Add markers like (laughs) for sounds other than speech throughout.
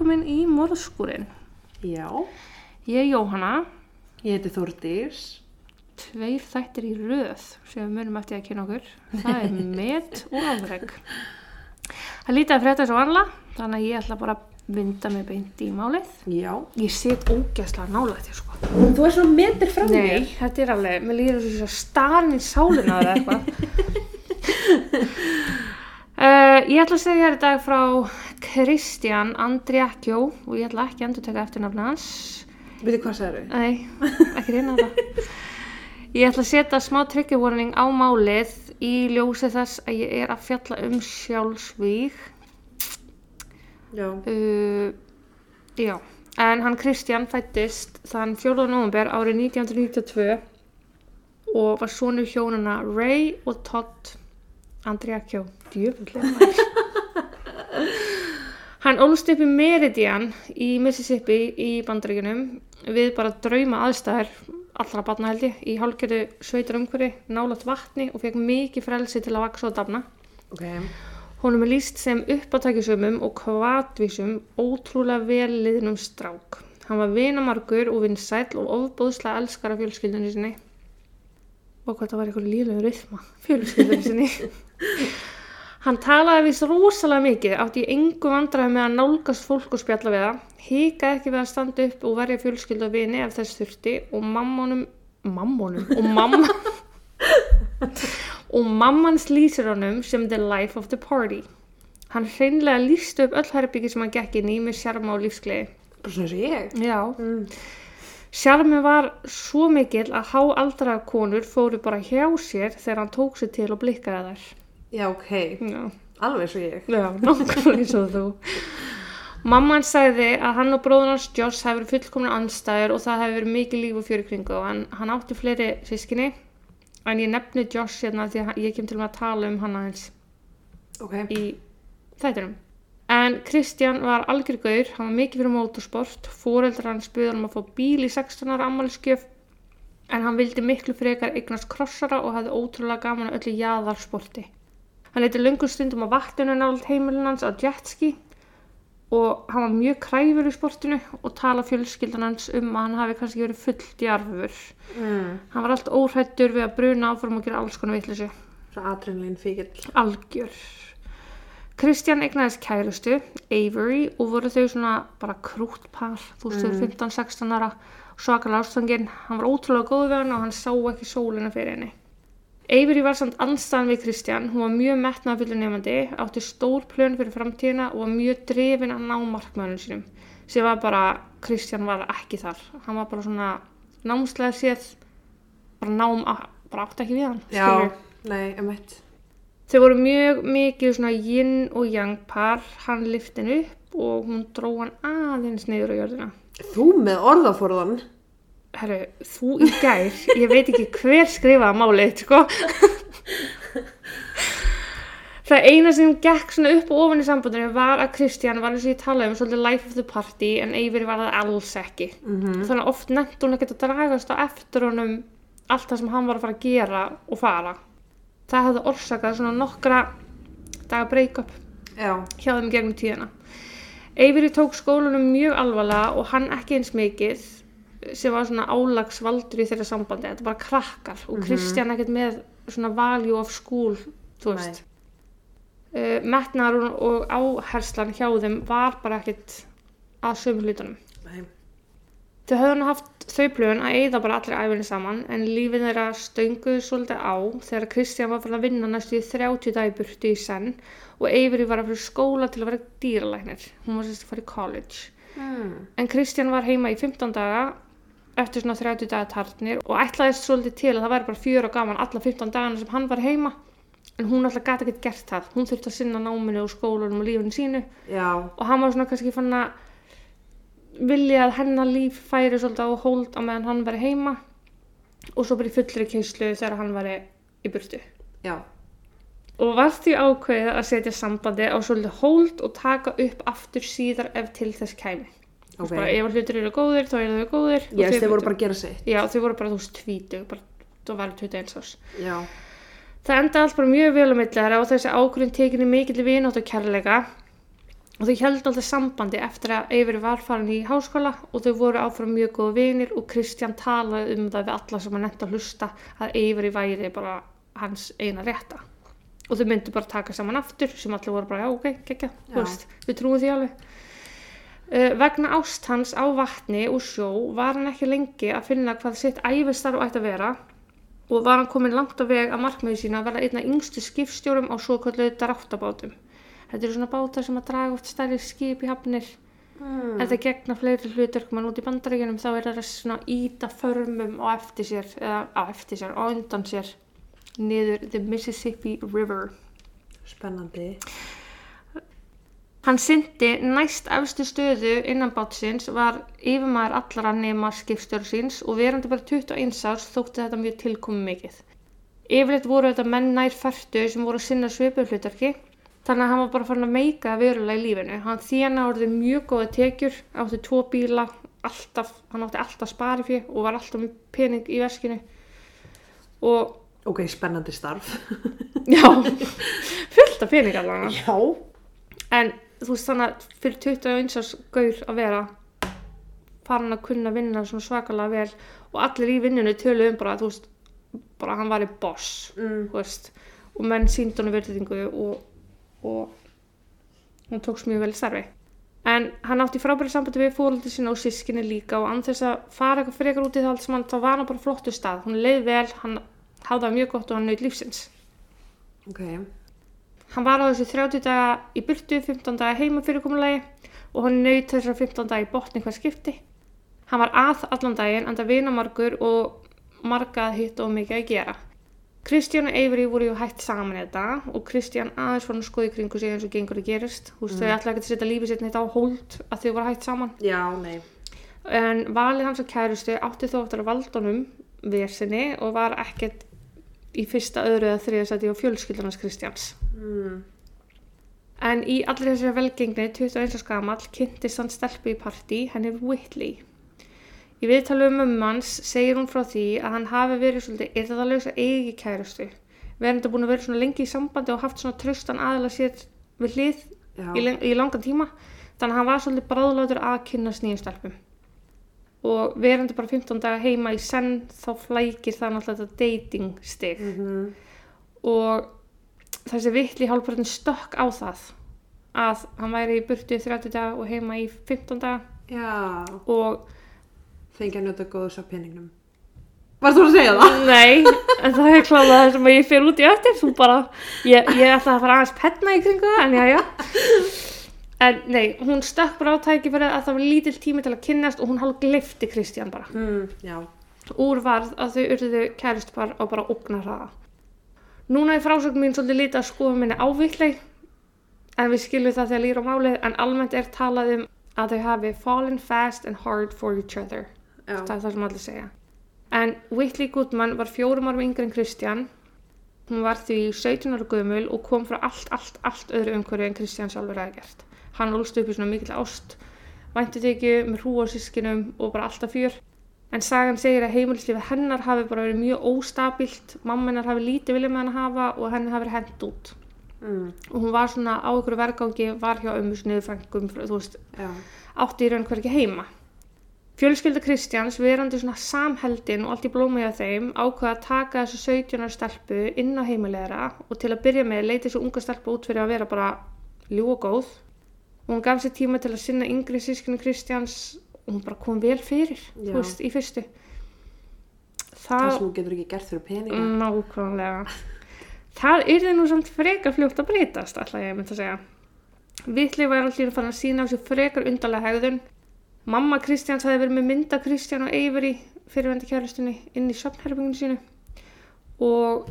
velkomin í morðskúrin. Já, Ég er Jóhanna, ég heiti Þórdís. tveir þættir í röð sem við munum eftir að kynna okkur. Það er (laughs) met og afreg. Það lítið að frétta þessu vanla, þannig að ég ætla bara að vinda mig beint í málið. Já. Ég set ógæslega nálægt þér sko. Þú er svona metir frá Nei, þetta er alveg, mér líður þessu svo starn í sálina eða eitthvað. (laughs) uh, ég ætla að segja þér í dag frá Kristján Andriakjó og ég ætla ekki að endur taka eftir nafna hans. Veitu hvað sagður þau? Nei, ekki reyna það. Ég ætla að setja smá trigger warning á málið í ljósi þess að ég er að fjalla um sjálfsvíg. Já. Uh, já, en hann Kristján fættist þann 4. november árið 1992 og var sonur hjónuna Ray og Todd Andriakjó. Djöfullega. (laughs) Hann ólst upp í Meridian í Mississippi í bandaríkunum við bara drauma aðstæður allra barna held ég í hálfgerðu sveitar umhverfi, nálat vatni og fekk mikið frelsi til að vaksa og dafna. Ok. Honum er líst sem uppátækisumum og kvatvísum ótrúlega vel liðnum strák. Hann var vinamargur og vinsæll og ofbóðslega elskar af fjölskyldunni sinni. Og hvað það var eitthvað líflega rithma, fjölskyldunni sinni. Hann talaði vist rosalega mikið, átti í engu vandræði með að nálgast fólk og spjalla við það, hikaði ekki við að standa upp og verja fjölskyldu og vini ef þess þurfti og mammonum, mammonum, og mamma, og mammans lýsir honum sem the life of the party. Hann hreinlega lýsti upp öll herbyggi sem hann gekk inn í með sjarma og lífsgleði. Bara svona og ég. Já, Mm. Sjarmi var svo mikill að háaldraða konur fóru bara hjá sér þegar hann tók sér til og blikkaði þær. Já, ok. Já. Alveg og ég. Já, nákvæmlega eins og þú. Mamma hans sagði að hann og bróðun hans Joss hefur fullkomna anstæður og það hefur verið mikið líf og fjör í kringu og hann, hann átti fleiri sískinni en ég nefni Joss hérna því að ég kem til að tala um hann aðeins Ok. í þættinum. En Kristján var algjör gaur, hann var mikið fyrir motorsport, fóreldrar hans buður hann að fá bíl í 16 ára ammæliskjöf en hann vildi miklu frekar eignast krossara og hafði ótrúlega gaman að öllu jaðarsporti. Hann leiti löngu stundum á vatninu nált heimilin hans á jetski og hann var mjög kræfur í sportinu og tala fjölskyldan hans um að hann hafi kannski verið full djarfur. Mm. Hann var allt óhrættur við að bruna áfram og gera alls konar vitleysu. Svo adrenalín fíkil. Algjör. Kristján eignaðist kærustu, Avery, og voru þau svona bara krútt par, þú veist, þau 15-16 ára, svakalega ástfangin. Hann var ótrúlega góð við hann og hann sá ekki sólina fyrir henni. Avery var samt anstæðan við Kristján, hún var mjög metnaðfullur nefandi, átti stór plön fyrir framtíðina og var mjög drefin að ná markmænum sínum, sem var bara, Kristján var ekki þar. Hann var bara svona námslega séð, bara nám, bara átti ekki við hann. Já. Nei, emitt. Þau voru mjög mikið svona yin og yang par, hann lyfti henni upp og hún dró hann aðeins niður á jörðina. Þú með orðaforðan. Herru, þú í gær, ég veit ekki hver skrifaði málið, sko. Það eina sem gekk svona upp og ofan í sambandinu var að Kristján var eins og ég talaði um svolítið life of the party en Eivir var það alls ekki. Mm Þannig að oft nefnt hún að dragast á eftir honum allt það sem hann var að fara að gera og fara. Það hefði orsakað svona nokkra daga break-up Já. hjá þeim gegnum tíðina. Eiviri tók skólanum mjög alvarlega og hann ekki eins mikið sem var svona álagsvaldur í þeirra sambandi. Þetta bara krakkar og Kristján ekkert með svona value of school, þú veist. Uh, metnar og, og áherslan hjá þeim var bara ekkert að sömu hlutunum. Þau höfðu nú haft þau plön að eyða bara allir æfinni saman en lífið þeirra stönguðu svolítið á þegar Kristján var farin að vinna næstu í 30 dagi burtu í senn og Eivri var að fyrir skóla til að vera dýralæknir. Hún var sérst að fara í college. Mm. En Kristján var heima í 15 daga eftir svona 30 daga tartnir og ætlaðist svolítið til að það væri bara fjör og gaman alla 15 dagana sem hann var heima en hún alltaf gæti ekkert gert það. Hún þurfti að sinna náminu og skólanum og lífinu sínu Já. og hann var svona kannski fann að vilja að hennar líf færi svolítið á hold á meðan hann væri heima og svo bara í fullri keislu þegar hann væri í burtu. Já. Og var því ákveðið að setja sambandi á svolítið hold og taka upp aftur síðar ef til þess kæmi. Þú Ok. veist bara ef að hlutir eru góðir, þá eru þau góðir. Yes, þau- þeir voru bara að gera sitt. Já, þau voru bara þú veist tvítug, bara, þú var 21 árs. Já. Það enda allt bara mjög vel á milli þeirra og þessi ákvörðin tekinni mikill vinátt og kærleika og þau held alltaf sambandi eftir að Eiveri var farin í háskóla og þau voru áfram mjög góða vinir og Kristján talaði um það við alla sem hann nefndi að hlusta að Eiveri væri bara hans eina rétta. Og þau myndu bara taka saman aftur sem allir voru bara já ok, veist, við trúum því alveg. Uh, vegna ást hans á vatni og sjó var hann ekki lengi að finna hvað sitt æfistarf ætti að vera og var hann komin langt á veg að markmiði sína að vera einna yngstu skipstjórum á svo kalluðu dráttabátum. Þetta eru svona bátar sem að draga oft stærri skip í hafnir Mm. en það gegna fleiri hlutur mann út í bandaríkjunum þá er það svona íta förmum á eftir sér eða á eftir sér, á undan sér niður the Mississippi River. Spennandi. Hann syndi næst efstu stöðu innan bátsins var yfirmaður allara nema skipstjóru síns og verandi bara 21 árs þótti þetta mjög tilkomi mikið. Yfirleitt voru þetta menn nær færtu sem voru að sinna svipur hlutarki þannig að hann var bara farin að meika verulega í lífinu. Hann þjána orðið mjög góða tekjur, átti tvo bíla, alltaf, hann átti alltaf spari fyrir og var alltaf með pening í veskinu og Ok, spennandi starf. (laughs) já, fullt af pening allavega. Já. En þú veist þannig að fyrir 21 árs gaur að vera farin að kunna vinna svona svakalega vel og allir í vinnunni tölu um bara að þú veist bara hann var í boss Mm. þú veist og menn sínd honum verðingu og, og hún tókst mjög vel í starfi en hann átti frábæri sambandi við fóröldi sinna og sískinni líka og anþess að fara eitthvað frekar út í það allt saman þá var hann bara flottu stað hún leið vel, hann hafði það mjög gott og hann naut lífsins Ok. Hann var á þessu 30 daga í burtu, 15 daga heima fyrirkomulagi og hann naut þessar 15 daga í botni hvað skipti. Hann var að allan daginn, enda vinamargur og margað hitt og mikið að gera. Kristján og Eivri voru ju hætt saman þetta og Kristján aðeins fann að skoði kringu sig eins og gengur að gerist. Þú veist, þau ætla ekki að setja lífið sitt neitt á hold að þau voru hætt saman. Já, nei. En valið hans og kærustu átti þó eftir að valdunum versinni og var ekkert í fyrsta, öðru eða þriða sæti á fjölskyldunars Kristjáns. Mm. En í allri þessari velgengni, 21 árs gamall, kynntist hann stelpu í partí, henni Whitley. Í viðtalu um mömmu hans segir hún frá því að hann hafi verið svolítið yrðalaus að eigi kærustu. Verðandi búin að vera svona lengi í sambandi og haft svona tröstan aðila sér við hlið í, len- í langan tíma. Þannig að hann var svolítið bráðlátur að kynnast nýjum stelpum. Og verandi bara 15 daga heima í senn þá flækir það náttúrulega þetta dating stig Mm og þessi vitli hálfpartin stökk á það að hann væri í burtu í 30 daga og heima í 15 daga Já. og Fengi að njóta góðs af peningnum. Varst þú að segja það? nei, en það er kláðað það sem ég fyrir út í eftir þú bara, ég, ég ætla að fara aðeins penna í kringu það, en já, já en nei, hún stökk bara á tækifæri að það var lítill tími til að kynnast og hún hálf glifti Kristján bara Mm. Úr varð að þau urðuðu kærustpar á bara ógnar hraða. Núna er frásögn mín svolítið lítið að skoða minni ávikleg en við skiljum það þegar líra á málið en almennt er talað um að þau hafi fallen fast and hard for each other. Já. Það er það sem allir segja. En Whitley Goodman var fjórum árum yngri en Kristján. Hún var því 17 ára gömul og kom frá allt, allt, allt öðru umhverju en Kristján sjálfur hefði gert. Hann ólst upp í svona mikill ást, væntutekju með hrú á sískinum og bara alltaf fjör. En sagan segir að heimilislífið hennar hafi bara verið mjög óstabilt, mamma hennar hafi lítið viljað með hann hafa og henni hafi verið hent út. Mm. Og hún var svona á ykkur vergangi, var hjá ömmu sniðu Já. átti í raun hvergi heima. Fjölskylda Kristjáns, verandi svona samheldin og allt í blóma hjá þeim, ákveða að taka þessu 17 ára stelpu inn á heimilegara og til að byrja með leiti þessu unga stelpu út fyrir að vera bara ljú og góð. Og hún gaf sér tíma til að sinna yngri sískinu Kristjáns og hún bara kom vel fyrir, þú veist, í fyrstu. Það Það, sem þú getur ekki gert fyrir peninga. nákvæmlega. Það yrði nú samt frekar fljótt að breytast, ætla ég að mynda að segja. Vittli var allir fann að sína á sér frekar undarlega hegðun. Mamma Kristjáns hefði verið með mynda Kristján og Eiveri fyrirvendi kærlustinni inn í söfnherfinginu sínu. Og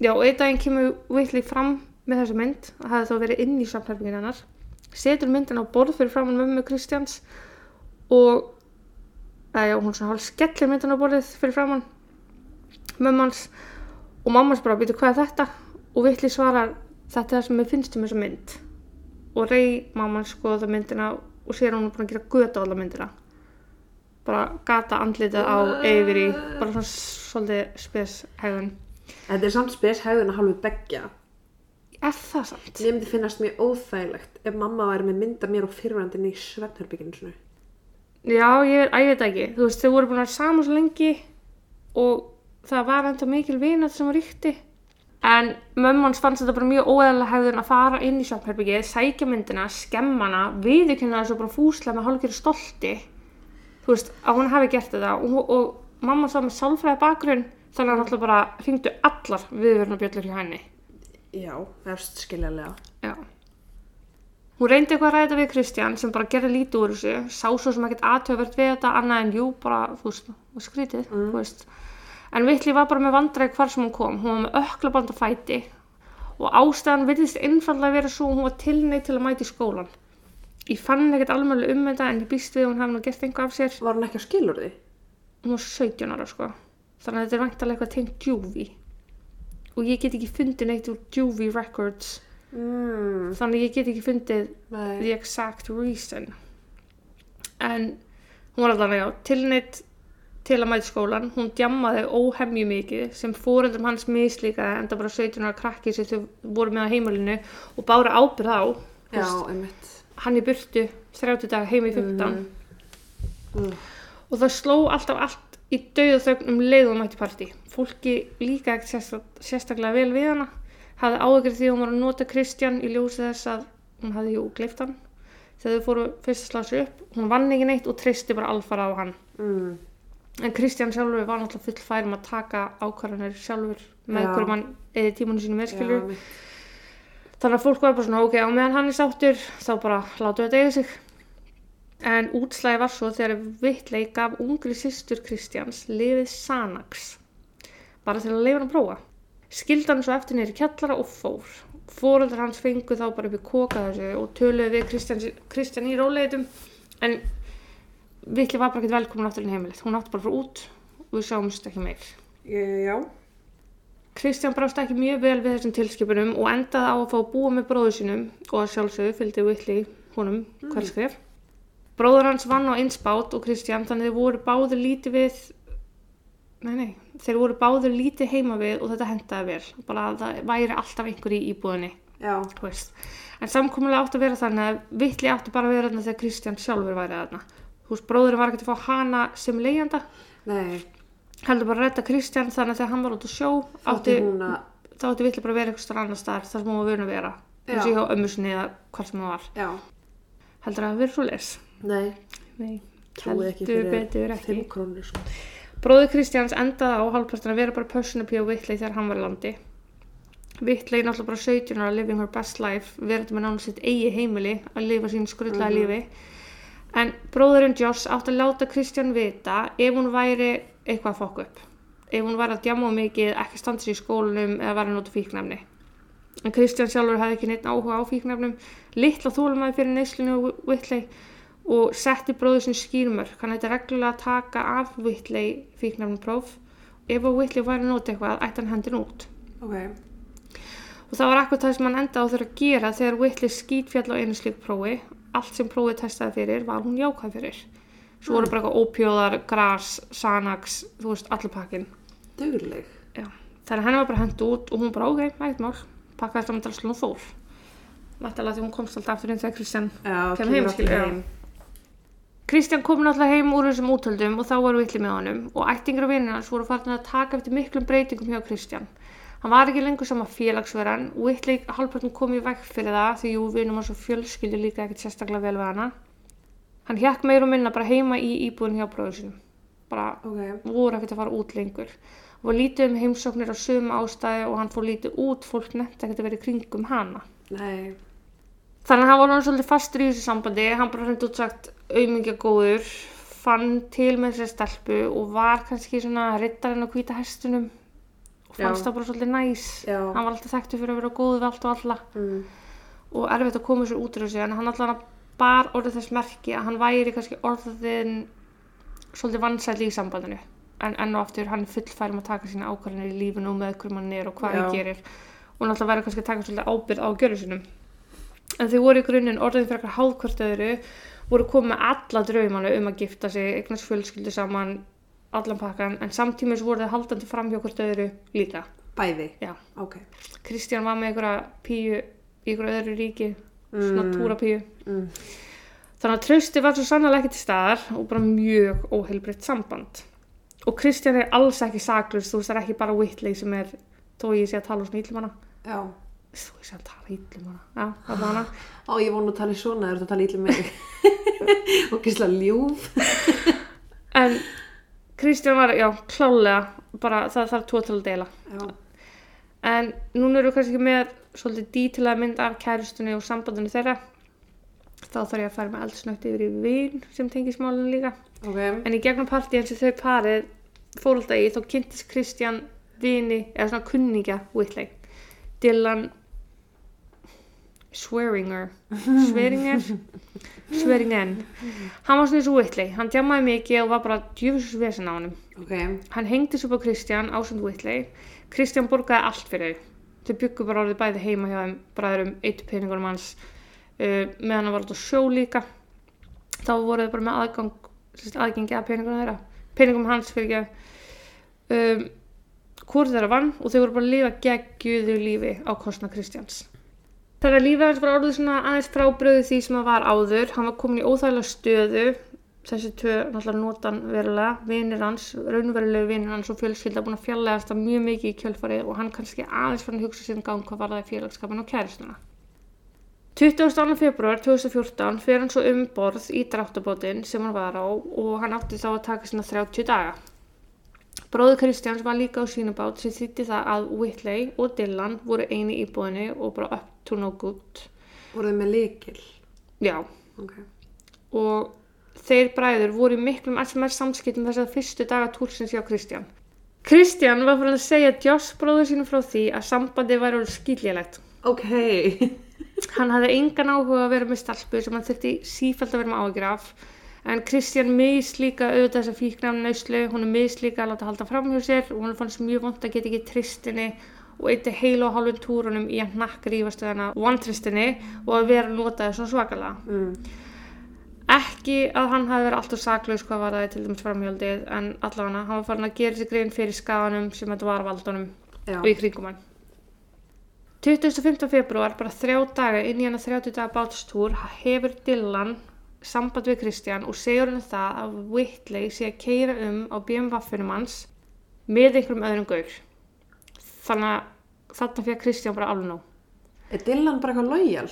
já, einn daginn kemur Vittli fram með þessa mynd, að hefði þá verið inn í söfnherfinginu hennar. Setur myndin á borð fyrir framann mömmu Kristjáns og að já, hún svona hálf skellir myndin á borðið fyrir framann mömmans og mammans bara býtu hvað er þetta og Vittli svarar þetta er það sem mér finnst um þessa mynd og rey mamman skoða myndina og sér hún búin að gera göta á alla myndina bara gata andlitið á yfir í bara svona svolítið spes hegðun Þetta er samt spes hegðun að hálfu beggja. er það samt? Ég myndi finnast mjög óþægilegt ef mamma væri með mynda mér og fyrirvændin í svefnherbygginu. Já, ég, ég veit ekki. Þú veist, þau voru búin að vera saman svo lengi og það var enda mikil vinat sem var ríkti. En mömmans fannst þetta bara mjög óeðalega hefðun að fara inn í svefnherbyggið, sækja myndina, skemma hana, viðurkenna þessu bara fúslega með hálfgerði stolti. Þú veist, að hún hafi gert þetta og, og mamma sá með sálfræði bakgrunn þannig að hann alltaf bara hringdu allar viðvörnabjöllur hjá henni. Já, efst skiljanlega. Já. Hún reyndi eitthvað að ræða við Kristján sem bara gerði lítið úr þessu, sá svo sem ekkert aðtöfvert við þetta annað en jú, bara, þú veist, skrítið, þú veist. En Vittli var bara með vandræði hvar sem hún kom, hún var með öklaband á fæti og ástæðan virðist einfallega vera svo að hún var tilneitt til að mæta í skólan. Ég fann ekkert alveg um þetta en ég býst við að hún hefði nú gert einhvað af sér. Var hún ekki á skilur því? Hún var 17 ára sko, þannig að þetta er væntalega eitthvað tengt Juvie. Og ég get ekki fundið neitt úr Juvie Records, Mm, þannig að ég get ekki fundið nei. the exact reason en hún var allavega já, tilneitt til að mæta skólan hún djammaði óhemju mikið sem fóreldrum hans mislíkaði enda bara 17 ára krakki sem þau voru með á heimilinu og bára ábyrð á Já, einmitt. hann í burtu 30 daga heim í 15 Mm. og það sló alltaf allt í dauð og þögn um leið og mætti partí. Fólki líka ekkert sérstak, sérstaklega vel við hana. Hafði áhyggjur því hún var að nota Kristján í ljósi þess að hún hafði jú gleift hann. Þegar þau fóru fyrst að slá sig upp hún vann ekki neitt og treysti bara alfara á hann. Mm. En Kristján sjálfur var náttúrulega full færum að taka ákvarðanir sjálfur með hverju mann eða tímanu sínum einmitt. þannig að fólk var bara svona ok, á meðan hann er sáttur þá bara látu þetta eiga sig. En útslæði var svo þegar Vittley gaf ungri systur Kristjáns lifið Sanax bara til að leifa hann að prófa. Skildi hann svo eftir neyri kjallara og fór. Fóreldrar hans fengu þá bara upp í koka þessu og töluðu við Kristján í róleitum en Vittley var bara ekki velkomin inn í heimilið hún átti bara fara út og við sjáumst ekki meir Já. Kristján brást ekki mjög vel við þessum tilskipunum og endaði á að fá að búa með bróður sínum og að sjálfsögðu fylgdi Whitley honum hver skref. Bróður hans vann á einsbát og Kristján þannig þeir voru báður lítið við nei nei, þeir voru báður lítið heima við og þetta hendaði vel bara að það væri alltaf einhver í íbúðinni Já. veist. en samkomulega átti að vera þannig að Whitley átti bara að vera þarna þegar Kristján sjálfur væri þarna þú veist, bróðurinn var ekkert að fá hana sem leigjanda Nei. heldur bara að redda Kristján þannig að þegar hann var út að sjó Átti að... þá ætti villi bara að vera eitthvað starf annar staðar þar sem hún var vun að vera eins og Já. hjá ömmu sinni eða hvað sem hún var Já. heldur að það verið svo les Nei. Nei, ekki heldur fyrir betur ekki 5 krónur, sko. Bróður Kristjáns endaði á hálfpartin að vera bara pössunapí á Vittley þegar hann var í landi Vittley náttúrulega bara 17 ára living her best life verður með náttúrulega sitt eigi heimili að lifa sín skrullega Mhm. lífi en bróðurinn Joss átti að láta Kristján vita ef hún væri eitthvað að fokka upp. Ef hún væri að djama mikið, ekki standa sér í skólanum eða væri að nota fíknefni. En Kristján sjálfur hafði ekki neitt áhuga á fíknefnum. Litla þólumæði fyrir neyslinu og Whitley og setti bróður sin skýrmörk. Hann ætti reglulega að taka af Whitley fíknefnum próf ef að Whitley væri að nota eitthvað ætti hann hendin út. Ok. og það var akkur það sem hann enda á þurfa að gera þegar Whitley skýtfjall á einu slík prófi allt sem prófið testaði fyrir var hún jákvæð fyrir svo voru bara eitthvað ópjóðar, gras, sanax þú veist, allir pakkin Dugleg. Já. þannig að henni var bara hendt út og hún bara ok, ekkert mál pakkaði þetta með draslu og fór Vættalega því hún komst alltaf aftur inn þegar Kristján Já, Kemur heim, já. Kristján kom náttúrulega heim úr þessum útöldum og þá var Vittli með honum og ættingar og vinnir hans voru farin að taka eftir miklum breytingum hjá Kristján. Hann var ekki lengur sama félagsverðan og Vittli halvpartin kom í vekk fyrir það því jú vinnum hans og fjölskyldi líka ekkert sérstaklega vel við hana. Hann hjekk meir og minna bara heima í íbúðin hjá bróður sinum. Bara Ok. voru ekkert að fara út lengur. Og var lítið um heimsóknir á sömu ástæði og hann fór lítið út, fólk nefndi ekkert að vera í kringum hana. Nei. Þannig að hann var hann svolítið fastur í þessu sambandi, hann bara hreint út sagt aumingja góður, fann til með þessari stelpu og var kannski svona rittarinn á hvíta hestunum fannst það bara svolítið næs. Já. Hann var alltaf þekktu fyrir að vera góð við allt og alla Mm. og erfitt að koma sér út úr þessu en hann allan bar orðið þess merki að hann væri kannski orðin svolítið vansæll í sambandinu en enn og aftur hann fullfærum að taka sína ákvarðanir í lífinu og með hverjum hann er og hvað Já. hann gerir og náttúrulega verður kannski að taka svolítið ábyrð á gjörðu sinum en þau voru í grunninn orðin fyrir eitthvað hálfkvört öðru voru komið með alla draumana um að gifta sig, eignast fjölskyldu saman allan pakkan en samtímis voru þau haldandi fram hjá hvort öðru líka Bæði? Já. Ok. Kristján var með einhverja píu í einhverju öðru ríki, svona Mm. túrapíu. Mm. Þannig að trausti var svo sannlega ekki til staðar og bara mjög óheilbreytt samband. Og Kristján er alls ekki saklust, þú veist það er ekki bara Whitley sem er, þó ég sé að tala svona íllum hana. Já. Þú ég sé að tala íllum hana. Já, það var hana. Ó, ég vonu að tala svona, er þetta að tala með mig? (laughs) og gísla ljúf. En Kristján var, já, klálega, bara það þarf til að deila. Já. En núna eru við kannski með svolítið dítilega mynd af kærustunni og sambandinu þeirra. Þá þarf ég að fara með eldsnögt yfir í vin sem tengis málinu líka. Ok. En í gegnum partíin sem þau parið fór alltaf í, þá kynntist Kristján vini, eða svona kunningja Whitley. Dylan Swearinger (laughs) Swearinger Swearingen Hann var svona eins og Whitley, hann djamaði mikið og var bara djöfisins vesen á honum. Ok. Hann hengdi svo á Kristján ásand Whitley. Kristján borgaði allt fyrir þau. Þau byggu bara orðið bæði heima hjá þeim bræðurum, eitt peningunum hans uh, meðan hann var á sjó líka. Þá voru þau bara með aðgang, aðgengi að peningunum þeirra. Peningum hans fyrir ekki. Um, hvort þeirra vann og þau voru bara að lifa geggjuðu lífi á kostna Kristjáns. Þegar lífið hans var orðið svona aðeins frábröðu því sem það var áður, hann var komin í óþægilega stöðu, þessi tvö náttúrulega notan verulega, vinir hans, raunverulegu vinir hans og fjölskylda búin að fjallegast það mjög mikið í kjölfarið og hann kannski aðeins fann að hugsa um gang hvað var það í félagskapin og kæristuna. 22. februar 2014 fer hann svo um borð í dráttabótin sem hann var á og hann átti þá að taka svona 30 daga. Bróður Kristjáns var líka á sínubát sem þýtti það að Whitley og Dylan voru eini í búinu og bara to no good. Voru þið með líkil? Já, Ok. og þeir bræður voru miklum SMS samskiptum þess að fyrstu daga túrsins hjá Kristján. Kristján var fyrir að segja Joss bróður sínum frá því að sambandi væri alveg skýrlélegt. Ok. (laughs) Hann hafði engan áhuga að vera með stelpu sem hann þurfti sífælt að vera með áhyggjur af. En Kristján mis líka auðvitað þessa fíknæmum nauslu, hún er mis líka að láta halda fram hjá sér og hún fannst mjög vond að geta ekki tristinni og eitti heil og hálfum túrunum í að nakk rífast þennan vantristinni og að vera notaði svo svakalega. Mm. Ekki að hann hafi verið alltaf saklaus hvað var það til dæmis framhjöldið en allavega hann var farin að gera sér grein fyrir skaganum sem þetta var valdunum Já. og í kringum hann. 25. februar, bara þrjá daga inn í hann að 30 daga bátstúr, hefur Dylan samband við Kristján og segur henni það að Whitley sé að keira um á BMW-funum hans með einhverjum öðrum gaur. Þannig að þarna fyrir Kristján bara alveg nóg. Er Dylan bara eitthvað lojal?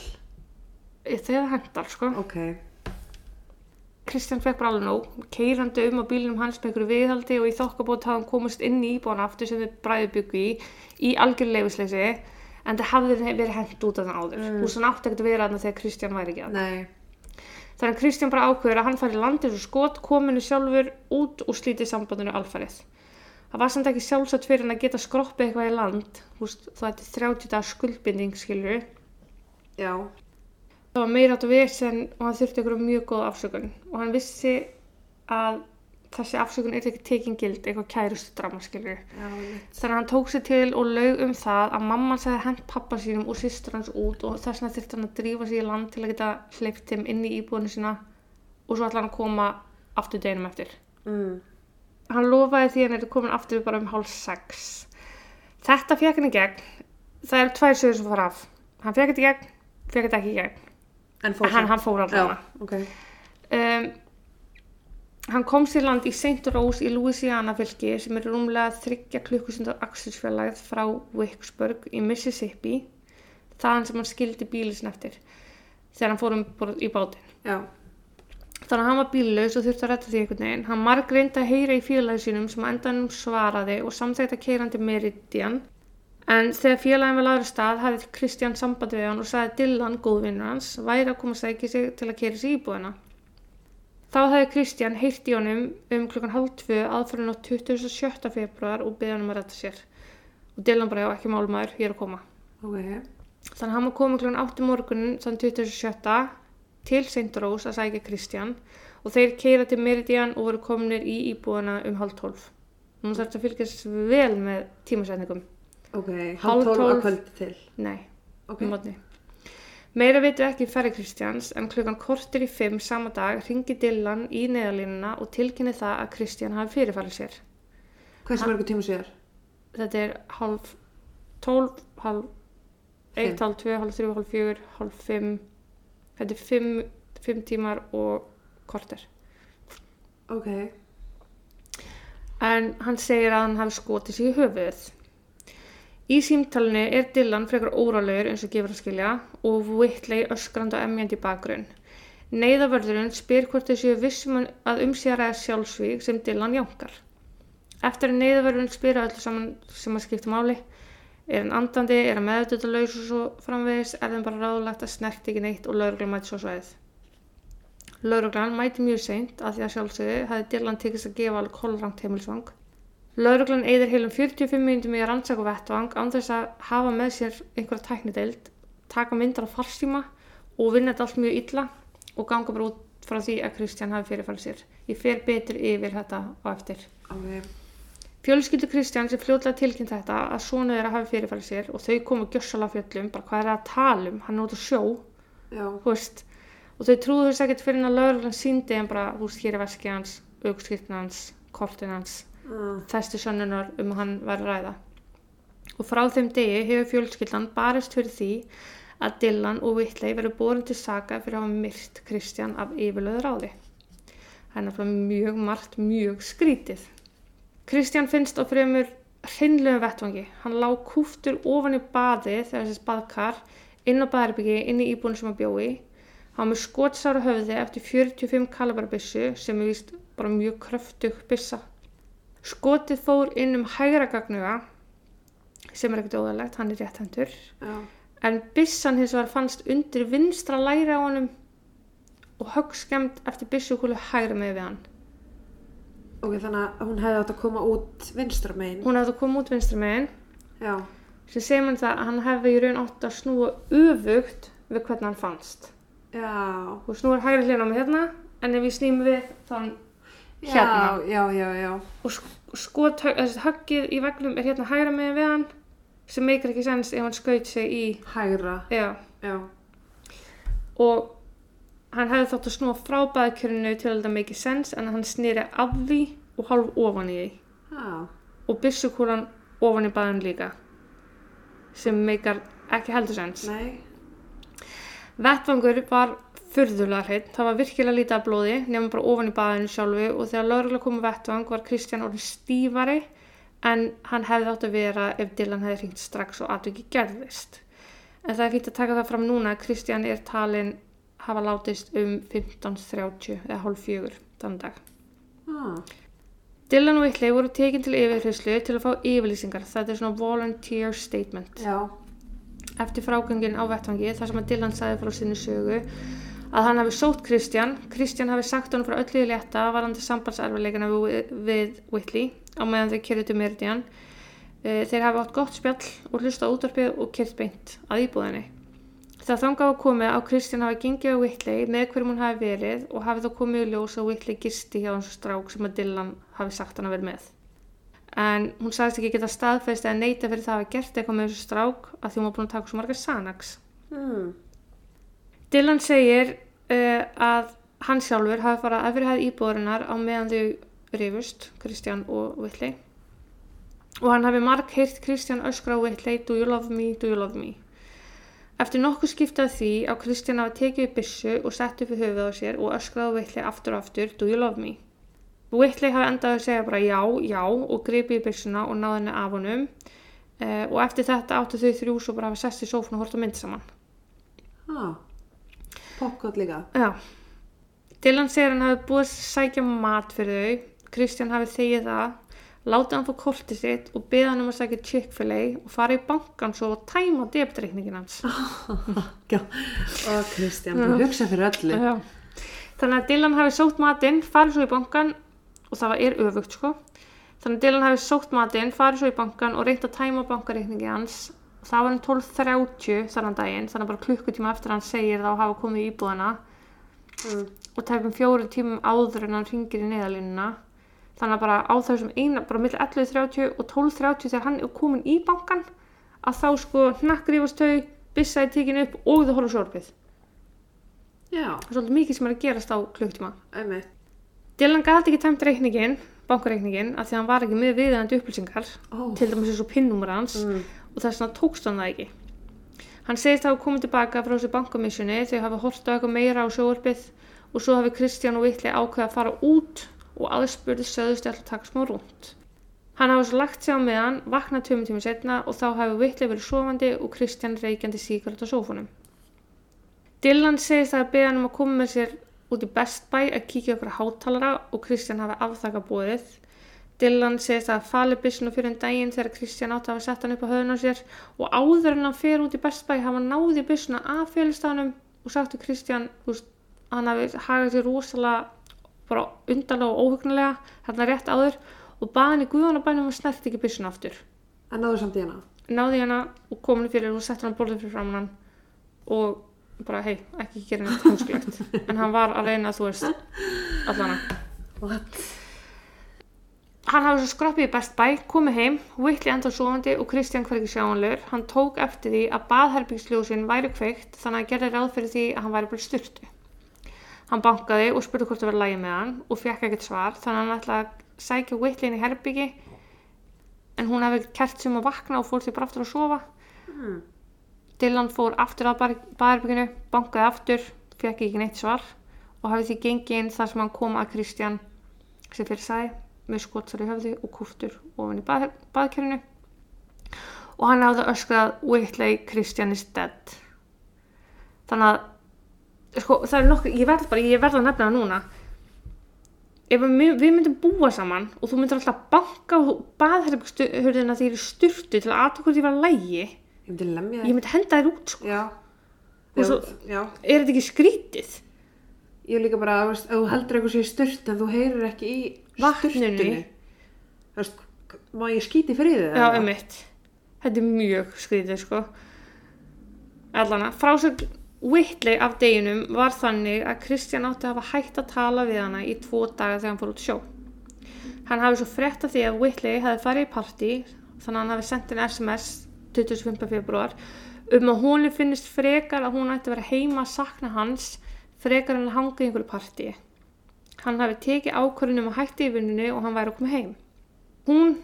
Þegar hendar, sko. Ok. Kristján fekk bara alveg nóg, keirandi um á bílunum hans með einhverju viðhaldi og í þokkabót hafði hann komist inn í íbúana aftur sem þau bræði byggu í, í algjörleifisleysi, en það hafði verið hent út af þann áður. Mm. Veist, hann átti ekkert að vera þarna þegar Kristján væri ekki að. Nei. Þannig að Kristján bara ákveður að hann fari landið svo skot, kominu sjálfur út og slítið sambandinu alfarið. Það var samt ekki sjálfsagt fyrir hann að geta skroppið eitthvað í land, þú veist, það ætti 30 dagar skuldbinding, skilur Já. það var meira átt að vesen og hann þurfti ykkur mjög góða afsökun. Og hann vissi að þessi afsökun er ekki tekin gild eitthvað kærustu drama skilur Já, þannig að hann tók sér til og laug um það að mamma hans hefði hent pappa sínum og systur hans út og þess vegna þurfti hann að drífa sig í land til að geta hleypt þeim inn í íbúinu sína og svo ætla hann að koma aftur deginum eftir. Mm. Hann lofaði því hann er komin aftur bara um hálf sex þetta fekk hann í gegn það eru tvær sögur sem fara af hann fekk þetta í gegn, fekk þetta ekki í gegn En fór hann, hann fór alltaf ok. um, hann kom sér land í St. Rose í Louisiana fylki sem er rúmlega þryggja klukkusundar axilsfélagið frá Vicksburg í Mississippi þaðan sem hann skildi bílið sinna eftir þegar hann fór um í bátinn Já. Þannig að hann var bíllaus og þurfti að rætta því einhvern veginn hann marg reyndi að heyra í félagi sínum sem endanum svaraði og samþægt að keira hann til Meridian en þegar félagin var laður stað hafði Kristján sambandi við hann og sagði Dylan, góðvinnur hans, væri að koma að sækja sig til að keira sig íbúðina Þá hefði Kristján heyrt í honum um klukkan hálf tvö aðfærin á 27. februar og beði hann um að rætta sér. Og Dylan bara, já, ekki málmaður, ég er að koma. Ok. Þannig að hann var komið klukkan 8 morgunin þann 27. til St. Rose að sækja Kristján og þeir keira til Meridian og voru kominir í íbúðina um hálf 12. Nú þarf þetta að fylgjast vel með tímasetningum. Ok. Hálf tólf tólf. að kvöldi til. Nei, Ok. um mótni. Meira veitum ekki ferri Kristjáns en klukkan kortir í fimm sama dag ringi Dylan í neðalínuna og tilkynni það að Kristján hafi fyrirfælið sér. Hversu mörgu tíma sér? Þetta er hálf 12, halv Fimm. 1, halv 2, halv 3, halv 4, halv 5 þetta er 5, 5 tímar og korter Ok. en hann segir að hann hafi skotið sig í höfuðið í símtalinu er Dylan frekar órálegur eins og gefur að skilja og Whitley öskrandi og emjandi bakgrunn Neyðavörðurinn spyr hvort þau séu vissum að um sé að ræða sjálfsvík sem Dylan jánkar. Eftir að neyðavörðurinn spyr að öllu saman sem að skipta máli, er hann andandi, er hann meðutöld og svo framvegis, er þeim bara ráðlagt að snert ekki neitt og lauruglan mæti svo svæðið. Lauruglan mæti mjög seint að því að sjálfsögðu hefði Dylan tekist að gefa alveg kolrangt heimilsvang. Lauruglan eyðir heilum 45 minnum í að rannsaka vettvang án þess að hafa með sér einhverja tæknideild, taka myndar á farstíma og vinna þetta allt mjög illa og ganga bara út frá því að Kristján hafi fyrirfælt sér. Ég fer betur yfir þetta á eftir. Ok. Fjölskyldu Kristján sem fljótlega tilkynnt þetta að svona þeirra hafi fyrirfælt sér og þau komu gjössala fjöllum, bara hvað er það að tala um, hann er út á sjó, veist, og þau trúðu þess ekkert fyrir að lauruglan síndi en bara, þú veist, hér er veski hans, augskiptin hans, kortin hans, Uh, þess til sönnunar um hann að ræða. Og frá þeim degi hefur fjölskyldan barist fyrir því að Dylan og Whitley verður borin til saka fyrir að hafa myrt Kristján af yfirlöðu ráði. Það er náttúrulega mjög margt, mjög skrítið. Kristján finnst á fremur hreinlegum vettvangi. Hann lá kúftur ofan í baði þegar þessi baðkar inn á baðarbyggi inn í íbúinu sem hann bjói. Hann var með skotsára höfði eftir 45 kalibrabissu sem er víst bara mjög kröftug bissa. Skotið fór inn um hægra gagnuga sem er ekkert óðalegt, hann er rétthendur já. en byssan hins vegar fannst undir vinstra læri á honum og höggskemd eftir byssukúlu hægra með við hann. Ok, þannig að hún hefði átt að koma út vinstra megin. Hún hefði komið út vinstra megin Já. sem segir mann það að hann hefði í raun átt að snúa öfugt við hvernig hann fannst. Já. Þú snúar hægra hlýna á mig hérna en ef ég sným við þá hann hérna. Já, já, já, já. og sk- skot, þessi höggið í vegnum er hérna hægra megin við hann sem meikir ekki sens ef hann skaut sig í Hægra. já, Já. og hann hefði þátt að snúa frá baðkjörinu til að þetta make sens en hann snýri af því og hálf ofan í því Já. og byssukúlan ofan í baðin líka sem meikar ekki heldur sens Nei. Vettvangur var furðulega hreitt, það var virkilega lítið af blóði nefnum bara ofan í baðinu sjálfu og þegar lögregla kom á vettvang var Kristján orðin stífari en hann hefði átt að vera ef Dylan hefði hringt strax og atviki gerðist. En það er fínt að taka það fram núna að Kristján er talin hafa látist um 15.30 eða hálf fjögur þann dag. Ah. Dylan og Whitley voru tekin til yfirherslu til að fá yfirlýsingar, þetta er svona volunteer statement Já. eftir frágöngin á vettvangi þar sem að Dylan sagði frá sinni sögu að hann hafi sótt Kristján Kristján hafi sagt honum frá öllu í létta varandi sambandserfileikana við, við Whitley á meðan kyrðu til Meridian Eh, þeir hafi átt gott spjall og hlusta á útvarpið og kyrt beint að íbúðinni það þangað að komið á Kristján hafi gengið á Whitley með hverjum hún hafi verið og hafi þá komið í ljós að Whitley gisti hjá hans strák sem að Dylan hafi sagt hann að vera með. En hún sagðist ekki geta staðfest eða neita fyrir það að hafa gert eitthvað með þessu strák að því hún var búin að taka svo margar Xanax. Mm. Dylan segir uh, að hann sjálfur hafi farað að fyrirhæð íbúðurinnar á meðan þau rifust, Kristján og Whitley. Og hann hafi marg heyrt Kristján öskra á Whitley do you love me, do you love me Eftir nokkuð skiptað því á Kristján hafi tekið upp byssu og sett upp í höfuð á sér og öskrað á Whitley aftur og aftur do you love me Whitley hafi endað að segja bara já, já og gripið í byssuna og náði henni af honum uh, og eftir þetta áttu þau þrjú svo bara hafa sest í sófun og hort á mynd saman Ah. Popcorn líka. Já. Dylan segir hann hafi búið að sækja mat fyrir þau. Kristján hafi þegið það, látið hann fá kortið sitt og beðið hann um að sækja Chick-fil-A og fara í bankan svo og tæma debitreikningin hans. (laughs) Og Kristján, þú hugsa fyrir öllu. Já. Þannig að Dylan hafi sótt matinn, farið svo í bankan og það er öfugt sko. Þannig að Dylan hafi sótt matinn, farið svo í bankan og reynt að tæma bankareikningi hans. Það var hann 12.30 þannig daginn, þannig að bara klukkutíma eftir að hann segir þá hafa komið í íbúðina Mm. og tæpum fjórum tímum áður en hann ringir í neðalínuna þannig að bara á þessum eina, bara millir 11.30 og 12.30 þegar hann er komin í bankan að þá sko hnakkrifast þau, byssaði tekinu upp og þau horfðu sjórfið. Já. Það svolítið mikið sem er að gerast á klukktíma. Einmitt. Dylan gæti ekki tæmt reikningin, bankareikningin, af því að hann var ekki með viðeigandi upplýsingar, Ó. til dæmis eins og pinnúmur hans Mm. og þess vegna tókst hann það ekki. Hann segist hafa komið tilbaka frá þessu bankamissjoni þegar hafa hort á eitthvað meira á sjóarpið og svo hafi Kristján og Whitley ákveða að fara út og aðspurði söðust að taka smá rúnt. Hann hafa svo lagt sig á meðan, vaknað tveimur tíma setna og þá hafi Whitley verið sofandi og Kristján reykjandi síkart á sófunum. Dylan segist að beða hann um að koma með sér út í Best Buy að kíkja okkur hátalara og Kristján hafi afþakka bóðið. Dylan segist að fali byssinu fyrir en daginn þegar Kristján átti að hafa sett hann upp á höfðun á sér og áður en hann fer út í Best Buy hafa hann náði byssuna af félagstafanum og sagt til Kristján hann hafi hagað sér rosalega bara undarlega og óhugnulega hérna rétt áður og baði hann í guðanabænum og snert ekki byssuna aftur. En náðu samt í hana. Náði hana og kom hann fyrir og sett hann borðið fyrir framann og bara hei, ekki gera neitt heimskulegt (laughs) en hann var að reyna þú veist allana What? hann hafði svo skroppið í Best Buy, komið heim Whitley enda sofandi og Kristján hver ekki sjáanlegur hann tók eftir því að baðherbygsljósin væri kveikt þannig að hann gerði ráð fyrir því að hann væri bara styrtu hann bankaði og spurði hvort það var lægi með hann og fekk ekkert svar þannig að hann ætlaði að sækja Whitley inn í herbyggi en hún hefði kert sem að vakna og fór því bara aftur að sofa. Hmm. Dylan fór aftur að baðherbygginu, bankaði aftur, fekk ekki neitt svar og hafði því gengið inn þar sem hann kom að Kristján sem fyrir sæði með skotsar í höfði og kúftur ofan í bað, baðkerfinu. Og hann hafði öskrað Whitley, Kristján is dead. Þannig að sko, það er nokkuð, ég verð bara, ég verð að nefna það núna ef við, myndum búa saman og þú myndir alltaf banka á baðherbyggshurðina því ég er styrtu til að aðtöku hvort ég var lægi Ég myndi lemja ég myndi henda þér út sko. Já. Og svo- já. er þetta ekki skrítið? Ég er líka bara, ef þú heldur eitthvað sér sturt en þú heyrir ekki í veist, má ég skíti fyrir þið? Já, einmitt. Þetta er mjög skrítið, sko. Allana, frásögn Whitley af deginum var þannig að Kristján átti að hafa hægt að tala við hana í tvo daga þegar hann fór út sjó. Hann hafi svo frétt af því að Whitley hefði farið í partí, þannig að hann hafi sendt henni SMS 25. februar um að hún finnist frekar að hún ætti að vera heima að sakna hans frekar en að hanga í einhverju partíi. Hann hafi tekið ákvörðunum að hætti í vinnunni og hann væri að koma heim. Hún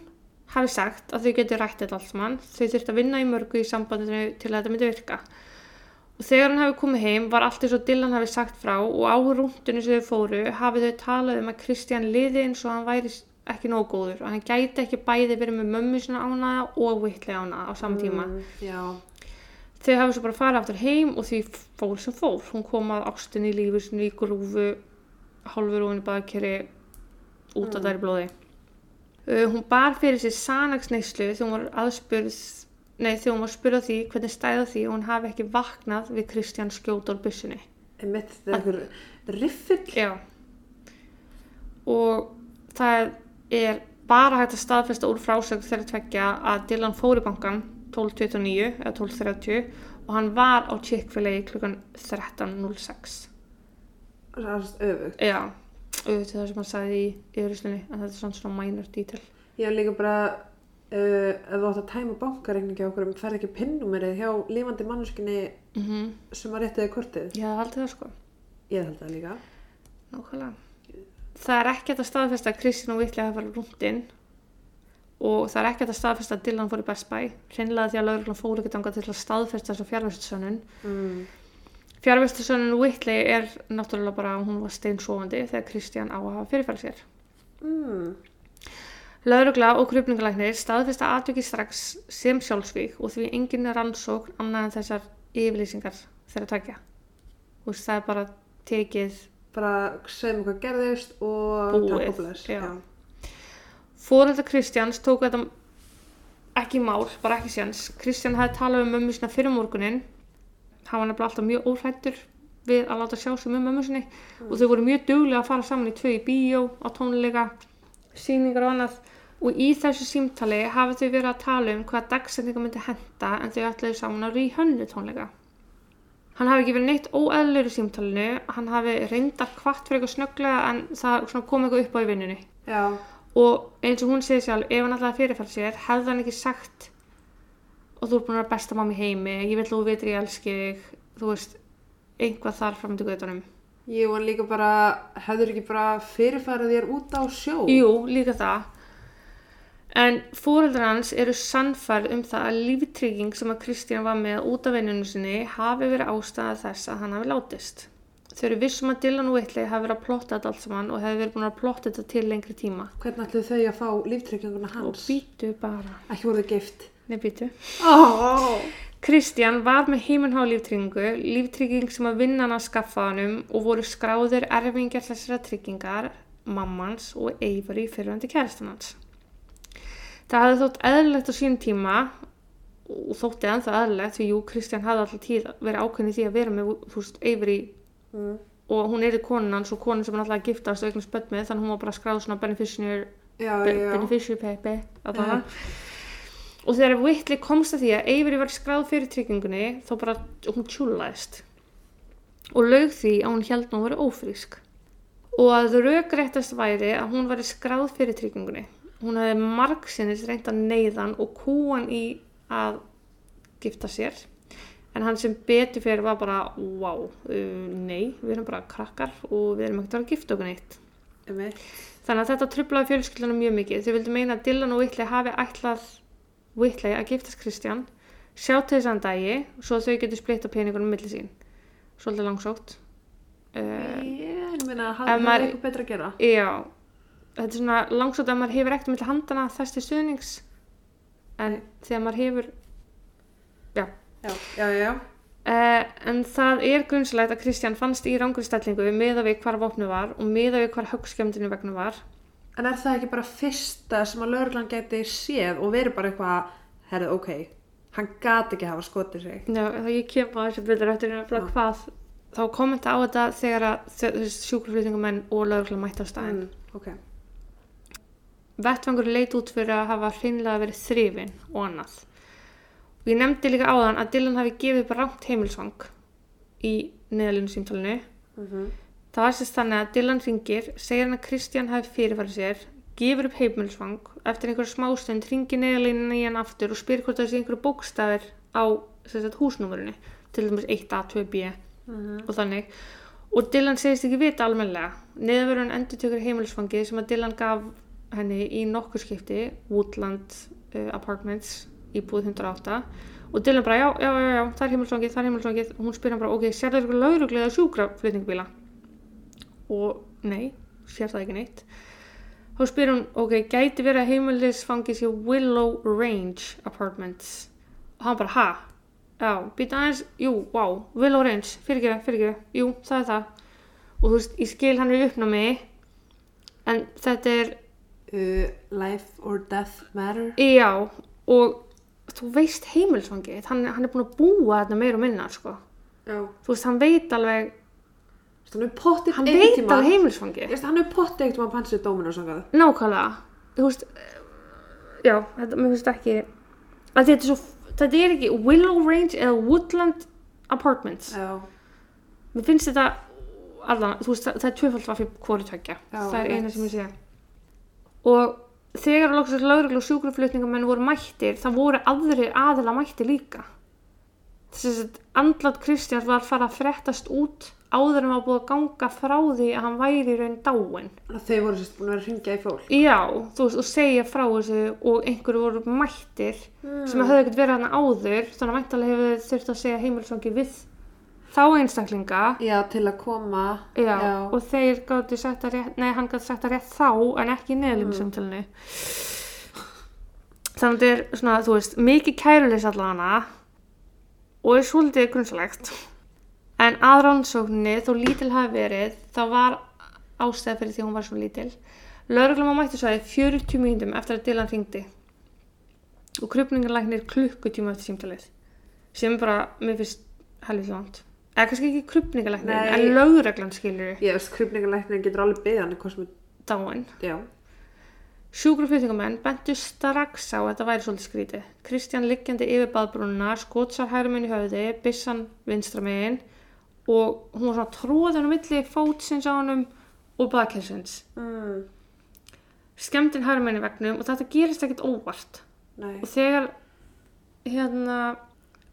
hafi sagt að þau getur rætt þetta allt saman, þau þurft að vinna í mörgu í sambandinu til að þetta myndi virka. Og þegar hann hafi komið heim var allt eins og Dylan hafi sagt frá og á rúndinu sem þau fóru hafi þau talað um að Kristján liði eins og hann væri ekki nóg góður og hann gæti ekki bæði verið með mömmu sinna ánaða og Whitley ánaða á saman tíma. Mm. Þau hafi svo bara farið aftur heim og því fór sem fór. Hún kom að ástinni í lífi sinni í grúfu, hálfur ofin í baðkeri, út af Mm. þær blóði. Uh, hún bar fyrir sér sanagsneislu þegar hún var aðspurð, nei þegar hún var spurð á því hvernig stæða því og hún hafi ekki vaknað við Kristján skjóta úr byssunni. Einmitt, þetta er einhver riffill. Já. Og það er bara hægt að staðfesta úr frásögn þegar tveggja að Dylan fór í bankan 12.29 eða 12.30 og hann var á Chick-fil-A klukkan 13.06. Það er öfugt. Já, auðvitað það sem hann sagði í yfirlýstunni en þetta er svona minor detail. Ég er líka bara, uh, ef þú átt að tæma bankareikningi á okkur, ferð ekki pinnúmerið hjá lífandi manneskinni Mm sem að réttiði kortið. Ég haldið það sko. Ég held það líka. Nákvæmlega. Það er ekkert að staðfesta að Kristján og Whitley hafa farið rúndinn og það er ekkert að staðfesta að Dylan fór í Best Buy. Hreinlega því að lauruglan fór ekki þangað til að staðfesta þessa fjárvæstusönnun. Mm. Fjárvæstusönnun Whitley er náttúrulega bara að hún var steinsofandi þegar Kristján á að hafa fyrirfæri sér. Mm. Laurugla og krupningalæknir staðfesta atviki strax sem sjálfsvík og því engin rannsókn annað en þessar yfirlýsingar þeirra takja. Þú veist, það er bara tekið Bara segjum hvað gerðist og Búið, bless. já. Fóreldar Kristjáns tóku þetta ekki mál, bara ekki séns. Kristján hafði talað um mömmu sinna fyrir morgunin. Hann var nefnilega alltaf mjög óhrættur við að láta sjá sig með mömmu sinni og þau voru mjög duglega að fara saman í tvö í bíó, á tónleika, síningar og annað. Og í þessu símtali hafi þau verið að tala um hvaða dagsendinga myndi henda en þau ætlaðu saman að rí hönnu tónleika. Hann hafi ekki verið neitt óeðlur í símtalinu, hann hafi reyndar kvart fyrir eitthvað snögglega en það kom eitthvað upp á í vinnunni Já. og eins og hún segir sjálf ef hann ætlaði að fyrirfæra sér hefði hann ekki sagt og þú er búin að vera besta mamma í heimi ég vil þú veitir ég elski þig þú veist, einhvað þar fram til guðdunum Ég var líka bara, hefur ekki bara fyrirfærið þér út á sjó? jú, líka það En fóreldrar hans eru sannfærð um það að líftrygging sem að Kristján var með út af vinnunum sinni hafi verið ástæða þess að hann hafi látist. Þau eru vissum að Dylan og Whitley hafi verið að plotta þetta allt saman og hefði verið búin að plotta þetta til lengri tíma. Hvernig ætluðu þau að fá líftrygginguna Og hans? býtu bara. Ekki voru þau gift. Nei, býtu. Oh. Kristján var með heiminhá líftryggingu, líftrygging sem að vinnan að skaffa hannum og voru skráður erfingjar þessara tryggingar, mammans og Avery fyrirvændi kærastan hans. Það hafði þótt eðlilegt á sínum tíma og þótti ennþá eðlilegt því jú, Kristján hafði alltaf tíð verið ákveðin í því að vera með, þú veist, Avery. Mm. og hún er í konan hans og konan sem hann alltaf að giftast og eignast börn með þannig hún var bara skráð svona beneficiary beneficiary pepe að það og þegar Whitley komst að því að Avery var skráð fyrir tryggingunni þá bara hún tjúlaðist og laug því að hún held hún verið ófrísk. Og að raugréttast væri að hún væri skráð fyrir tryggingunni hún hefði margsinnis reynd að neyðan og kúan í að gifta sér en hann sem betur fyrir var bara wow, uh, nei, við erum bara krakkar og við erum ekkert að að gifta okkur neitt Einmitt. Þannig að þetta trublaði fjölskyldunum mjög mikið. Þau vildu meina að Dylan og Whitley hafi ætlað Whitley að giftast Kristján, sjá til þessan dagi, svo að þau getur splitta peningunum milli sín. Svolítið langsótt. Uh, Ég meina, Ef hann maður- er eitthvað betra að gera. já, þetta er svona langsótt að maður hefur ekkert milli handana þess til stuðnings, en þegar maður hefur, já. Já, já, já. Uh, en það er grunnslegt að Kristján fannst í rangri stellingu meða við hvar vopnu var og meða við hvar höggskjöndinu vegna var. En er það ekki bara fyrsta sem að lögreglan geti séð og verið bara eitthvað, herrið, ok, hann gati ekki hafa skotið sig. Já, það ég kem á þessu byrður eftir nefnilega Já. hvað þá kommenta á þetta þegar að sjúkraflýtingamenn og lögregla mætti á staðinn. Mm, ok. Vettvangur leit út fyrir að hafa hreinlega verið þrifin og annað. Og ég nefndi líka áðan að Dylan hafi gefið upp rámt heimilsvang í neðalínu símtálinu. Mm Það var sérst þannig að Dylan ringir, segir hann að Kristján hafi fyrirfærið sér, gefur upp heimilsvang, eftir einhverja smástund ringir neðalínu í hann aftur og spyr hvort það sé einhverju bókstafir á sagt, húsnúmurinu, til dæmis 1A, 2B Mhm. og þannig. Og Dylan segist ekki vita almennilega. Neðverðun endur tökur heimilisfangið sem að Dylan gaf henni í nokkur skipti, Woodland uh, Apartments, íbúð 108. Og Dylan bara, já, já, já, já, það er heimilisfangið, það er heimilisfangið. Og hún spyr hann bara, ok, sér það eitthvað lauruglega sjúkraflutningbíla? Og nei, sér það ekki neitt. Þá spyr hún, ok, gæti verið að heimilisfangið sé Willow Range Apartments. Og hann bara, ha? Já, býta aðeins, jú, wow, Willow Range, fyrirgeðu, fyrirgeðu, jú, það er það. Og þú veist, ég skil hann í uppnámi, en þetta er, Uh, life or death matter. já, og þú veist heimilsfangið, hann, hann er búin að búa þarna meira og minna, sko. Já. Þú veist, hann veit alveg, Hann hann veit alveg heimilsfangið. Ég veist, hann er pottið eitt um að pansið dóminu og svona. Nákvæmlega, þú veist, já, þetta, mér finnst ekki, að þetta er svo, þetta er ekki Willow Range eða Woodland Apartments. Já. Mér finnst þetta allan, þú veist, það, það er tvöfald var fyrir hvori tökja. Það er eina sem ég sé. Og þegar loksins lauruglu og sjúkraflutningamenn voru mættir, það voru aðrir aðila mættir líka. Þess að andlat Kristjáns var að fara að frettast út áður en var búið að ganga frá því að hann væri í raun. Þannig að Þau voru sérst búin að að hringja í fólk. Já, þú veist, og segja frá þessu og einhverju voru mættir sem höfðu ekkert verið hann áður, þannig að væntalega hefur þurft að segja heimilsvangi við þá einstaklinga Já, til að koma. Já, og þeir gáttu sagt að rétt, nei, hann gæti sagt að rétt þá en ekki í neðlum samtalinu. Þannig að þetta er svona, þú veist, mikið kærulegs allana og er svolítið grunnslegt. En að rannsókninni, þó lítil hafi verið, þá var ástæða fyrir því hún var svo lítil. Lörglum á mættisvæði 40 mínútum eftir að Dylan ringdi og krupningarlæknir klukkutíma eftir símtalið sem bara, mér finnst helvið langt. Eða kannski ekki krupningarlæknir, Nei. en lögreglan skilur Ég veist, krupningalæknir getur alveg er, dáin. já. Sjúkraflutningamenn bentu strax á að þetta væri svolítið skrítið. Kristján liggjandi yfir baðbrúnuna, skótsar hægri minn í höfði, byssan vinstra megin og hún var svona tróðan á milli fótsins á honum og baðkessins. Mm. Skemmtin hægri minn í vegnum og þetta gerist ekkert óvart. Nei. Og þegar hérna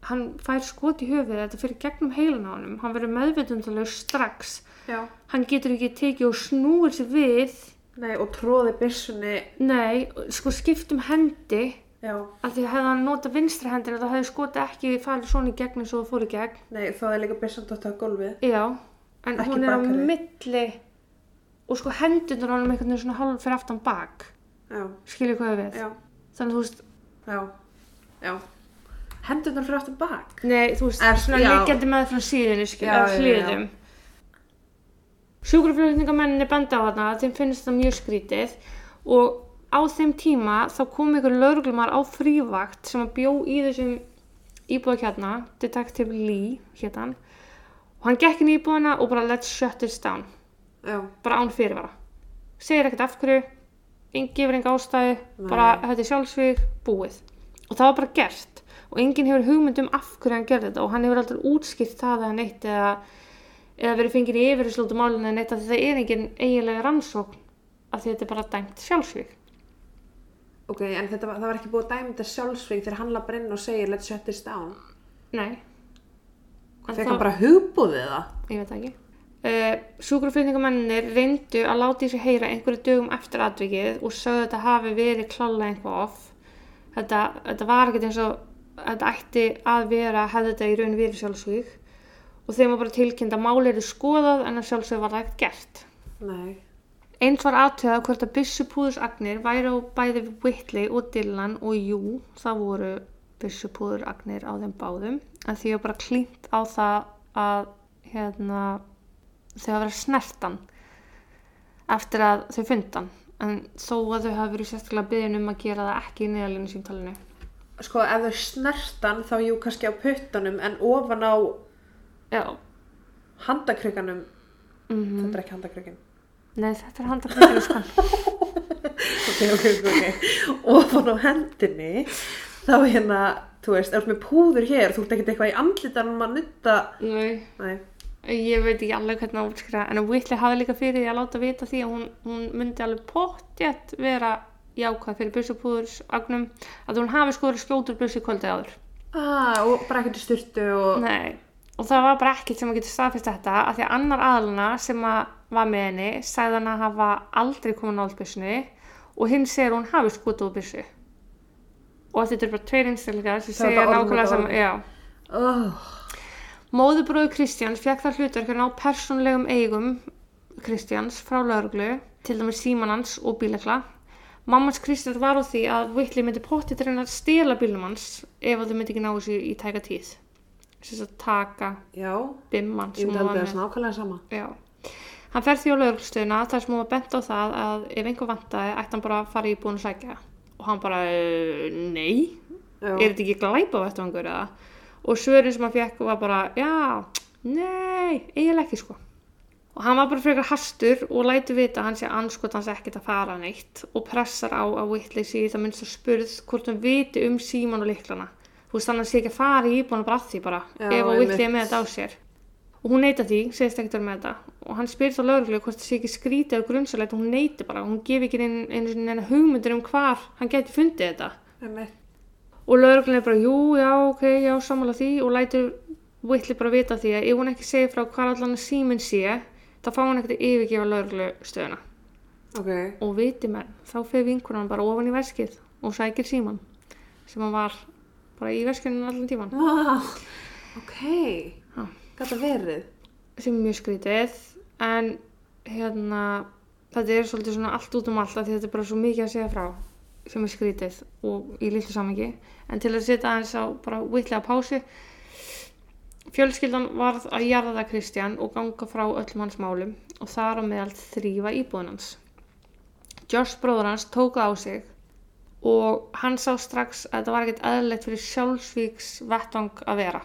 hann fær skot í höfuðið þetta fyrir gegnum heilan á honum, hann verður meðvitundalegur strax Já. hann getur ekki tekið og snúið sér við Nei, og tróði byssunni. nei, sko skiptum hendi Já. af því að hefði hann notað vinstri hendina þá hefði skotið ekki farið svona í gegn eins og það fór í gegn Nei, þá er líka byssan dótt á gólfið. já, en Ekki hún er á bakari. milli og sko hendunar honum einhvern veginn svona hálf fyrir aftan bak Já, skilju hvað við já, þannig þú veist, já, já. Hendurnar fyrir aftur bak. nei, þú veist Er- svona liggjandi með frá síðinu skilju, Já, af hliðum. Sjúkraflutningamenninni benda á hana þeim finnst það mjög skrítið. Og á þeim tíma þá kom ykkur lauruglumar á frívakt sem að bjó í þessum íbúðakjarna Detective Lee hétan og hann gekk inn í íbúðana og bara let's shut this down. Já, bara án fyrirvara. Segir ekkert af hverju gefur enga ástæðu bara þetta er sjálfsvík, búið. Og það var bara gert og enginn hefur hugmynd um af hverju hann gerði þetta. Og hann hefur aldrei útskipt það eða neitt eða, eða verið fengið í yfirherslótu málinu eða neitt af því það er engin eiginlega rannsókn af því þetta er bara dæmt sjálfsvík ok, en þetta það var ekki búið að dæma þetta sjálfsvík þegar hann lappar inn og segir let's shut this down. nei. En það- hann bara hugbúðið það? ég veit ekki. Uh, sjúkraflutningamennir reyndu að láta í sig heyra einhverju dögum eftir atvikið og sögðu að þetta hafi verið klálega einhvað off. Þetta, þetta var ekkert eins og þetta ætti að vera hefði þetta í raun verið sjálfsvík og þeim var bara tilkynnt að máli eru skoðað en að sjálfsög var það ekkert gert Nei. Eins var aðtöða hvort að byssupúðusagnir væri á bæði Whitley og Dylan og jú, það voru byssupúðuragnir á þeim báðum en því var bara klínt á það að hérna, þau hafa verið snertan eftir að þau fundan en þó að þau hafa verið sérstaklega byggðin um að gera það ekki í neðalínu símtalinu. Sko, ef þau snertan þá jú kannski á puttanum en ofan á Já, handakrykanum. mm Þetta er ekki handakrykin. nei þetta er handakveikinu sko. (laughs) Ok, ok, ok. Ofan á hendinni þá hérna, þú veist, ef þú með púður hér, þú ert ekkert eitthvað í andlitanum að nutta. Nei. Nei. Ég veit ekki alveg hvernig að útskriða en Whitley hafði líka fyrir því að láta vita því að hún, hún myndi alveg pottjætt vera jákvæð fyrir bussupúðursagnum að hún hafi skoður skjótur bussi kvöldið áður. Ah, og bara ekkert styrtu og... Nei, og það var bara ekkert sem að geta staðfist þetta að því að annar aðluna sem að var með henni sagði hann að hafa aldrei komið nált bussinni og hinn segir hún hafi skotið úr bussi. Og þetta er bara tveir einstakleikar sem segja nákvæmlega saman. Oh, Móðubróður Kristjáns fekk það hlutverk að ná persónlegum eigum Kristjáns frá lauruglu, til dæmis síman hans og bílekla. Mammans Kristjáns var á því að Whitley myndi pottið reyna að stela bílum hans ef að þau myndi ekki ná þessu í tæka tíð. Þess að taka já, bimman ég sem myndi hún var aldrei með. að nákvæmlega sama. Já. Hann fer því á lauruglustöðuna þar sem hún var bent á það að ef einhver vantaði ætti hann bara að fara í búin að sækja. Og hann bara, uh, nei, Já. er þetta ekki glæpa vettvangur eða? Og svörin sem hann fekk var bara, já, nei, eiginlega ekki sko. Og hann var bara frekar hastur og lætur vita að hann sé anskotans ekkert að fara neitt og pressar á að Whitley sé í það minnst að spurð hvort hann viti um síman og liklana. Þú veist, þannig að hann sé ekki að fara í bara að því bara, Já, ef að. Whitley er með þetta á sér. Og hún neyta því, segist ekkert vera með þetta. Og hann spyr þá lögreglu hvort það sé ekki skrítið og grunnsalegt og hún neyti bara. Hún gefi ekki einu hugmyndir um hvar hann geti fundið þetta. Einmitt. Og er bara, jú, já, ok, já, sammála því og lætur Whitley bara vita því að ef hún ekki segir frá hvar allan síminn sé, þá fá hún ekkert yfirgefa lögreglu stöðuna. Ok. Og viti menn, þá fer vinkunan bara ofan í veskið og sækir síman sem hann var bara í veskinu allan tíman. Vá, ok. Að verið. sem er mjög skrítið en hérna þetta er svolítið svona allt út um allt þetta er bara svo mikið að segja frá sem er skrítið og í lítlu samingi en til að setja aðeins á bara vitlega pási fjölskyldan varð að jarða Kristján og ganga frá öllum hans málum og þar á meðal þrýfa íbúðin hans. Josh bróður hans tók það á sig og hann sá strax að þetta var ekkert eðlilegt fyrir sjálfsvíks vettvang að vera.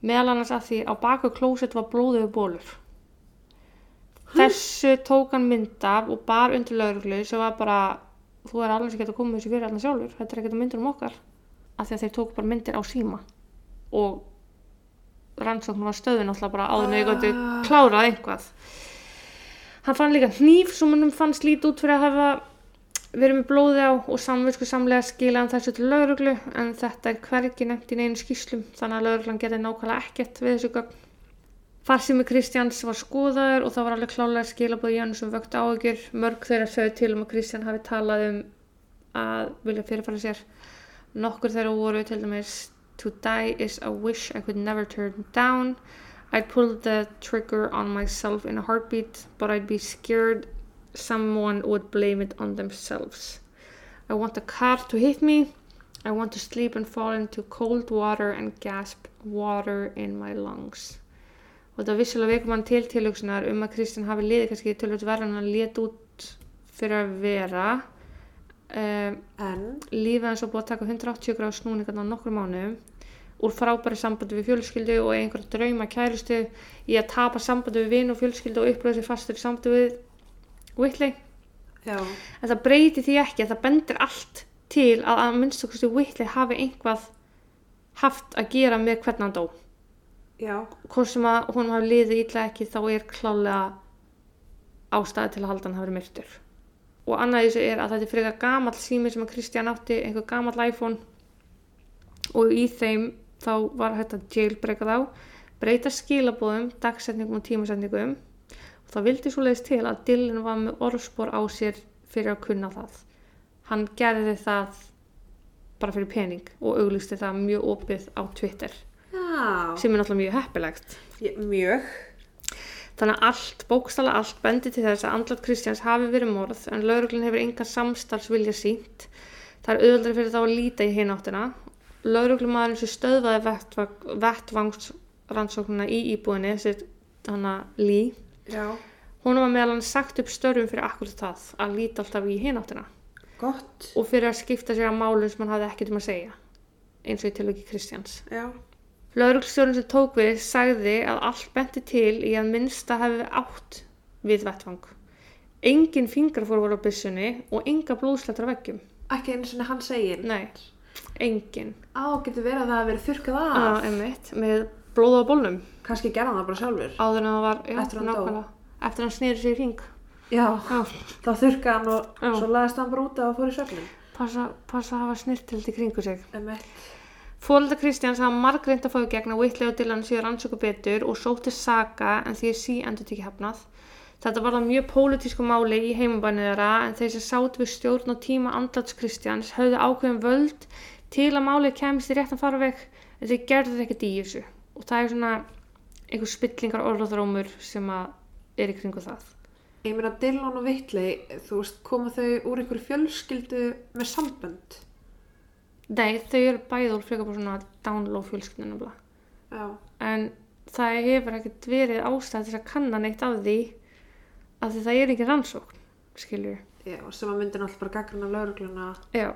Meðal annars að því á baku klósett var blóðuðu bólur þessu tók hann mynd af og bar undir lauruglu sem var bara þú er alveg sem getur komið þessu fyrir allan sjálfur þetta er ekkert að myndir um okkar af því að þeir tók bara myndir á síma. Og rannsókn var stöðun alltaf bara áður með eitthvað Ah. klárað einhvað hann fann líka hníf sem hann fannst lítið út fyrir að hafa verið með blóði á og samvinsku samlega skila hann þessu til lauruglu en þetta er hvergi nefnt í neinu skýslum þannig að lauruglan gerði nákvæmlega ekkert við þessu gögn Farsimi Kristjáns var skoðaður og það var alveg klálega skilabóð í hann sem vögt áhugjur. Mörg þeirra sögðu til um að Kristján hafi talað um að vilja fyrirfæra sér. Nokkur þeirra voru til dæmis To die is a wish I could never turn down. I'd pull the trigger on myself in a heartbeat, but I'd be scared someone would blame it on themselves. I want a car to hit me. I want to sleep and fall into cold water and gasp water in my lungs. Og þetta vissulega veikum hann til tilhugsunar um að Kristján hafi liðið kannski tölvöld verðan að leta út fyrir að vera. Um, En, lífið hans var búið að taka 180 gráð snúningarna á nokkur mánuðum úr frábæri sambandi við fjölskyldu og einhverja drauma kærustu í að tapa sambandi við vinn og fjölskyldu og upplöða sér fastur í sambandi við Whitley. já, En það breyti því ekki að það bendir allt til að að minnst okkur Whitley hafi einhvað haft að gera með hvernig hann dó. já, Hvort sem að hún hafi liðið illa ekki þá er klálega ástæði til að halda hann hafi verið myrtur. Og annað þessu er að þetta er frekar gamall sími sem að Kristján átti, einhver gamall iPhone. Og í þeim þá var að jailbreaka þá, breyta skilabóðum, dagsetningum og tímasetningum. Og það vildi svo leiðist til að Dylan var með orðspor á sér fyrir að kunna það. Hann gerði það bara fyrir pening og auglisti það mjög opið á Twitter. Já, sem er náttúrulega mjög heppilegt. Mjög, Þannig að allt, bókstala allt, bendi til þess að andlat Kristjáns hafi verið morð en lauruglun hefur enga samstarfsvilja sínt. Það er auðvöldri fyrir þá að líta í hináttina. Lauruglumadurinn sem stöðvaði vettvang, vettvangsrannsóknuna í íbúinni, þessi hana Lí, já, hún var meðal hann sagt upp störfum fyrir akkurat það, að líta alltaf í hináttina gott, og fyrir að skipta sér að málum sem hann hafði ekkert um að segja, eins og í tilvægi Kristjáns. já, Lauruglstjórinn sem tók við sagði að allt benti til í að minnsta hefði átt við vettvang. Engin fingrafór voru á byssunni og enga blóðslættur á veggjum. ekki einu sinni hann segir. Nei, engin. Á, getur verið að það hafi verið þurrkað af. Ah, einmitt, með blóð á bólnum. Kannski gerði hann bara sjálfur. Áður en það var, já, nákvæmlega. Eftir hann snýri sér í ring. Já, Já, þá þurrkaði hann og Já. svo laðist hann bara út af og fór í söfnum. passa, passa að hafa snirtild í kringu sig. Emmett. Fólita Kristjáns hafa margreint að í gegn að Whitley og Dylan séu rannsöku betur og sótti saga en því sí endur tekið hefnað. Þetta var það mjög pólitísku máli í heimabænið þeirra en þeir sem sátu við stjórn og tíma andlats Kristjáns höfðu ákveðum völd til að málið kemist í réttan farveg en þeir gerðu ekkert í þessu og það er svona einhver spillingar orðaþrómur sem er í kringu það. Ég meina Dillon og Whitley, þú veist, koma þau úr einhverju fjölskyldu með sambönd. Nei, þau eru bæði úr frekar bara svona downlow fjölskyldunum bara. Já, en það hefur ekkert verið ástæð til að kanna neitt af því að því það er ekki rannsókn skiljur já, sem að myndi náttúrulega bara gaggrina laurugluna. já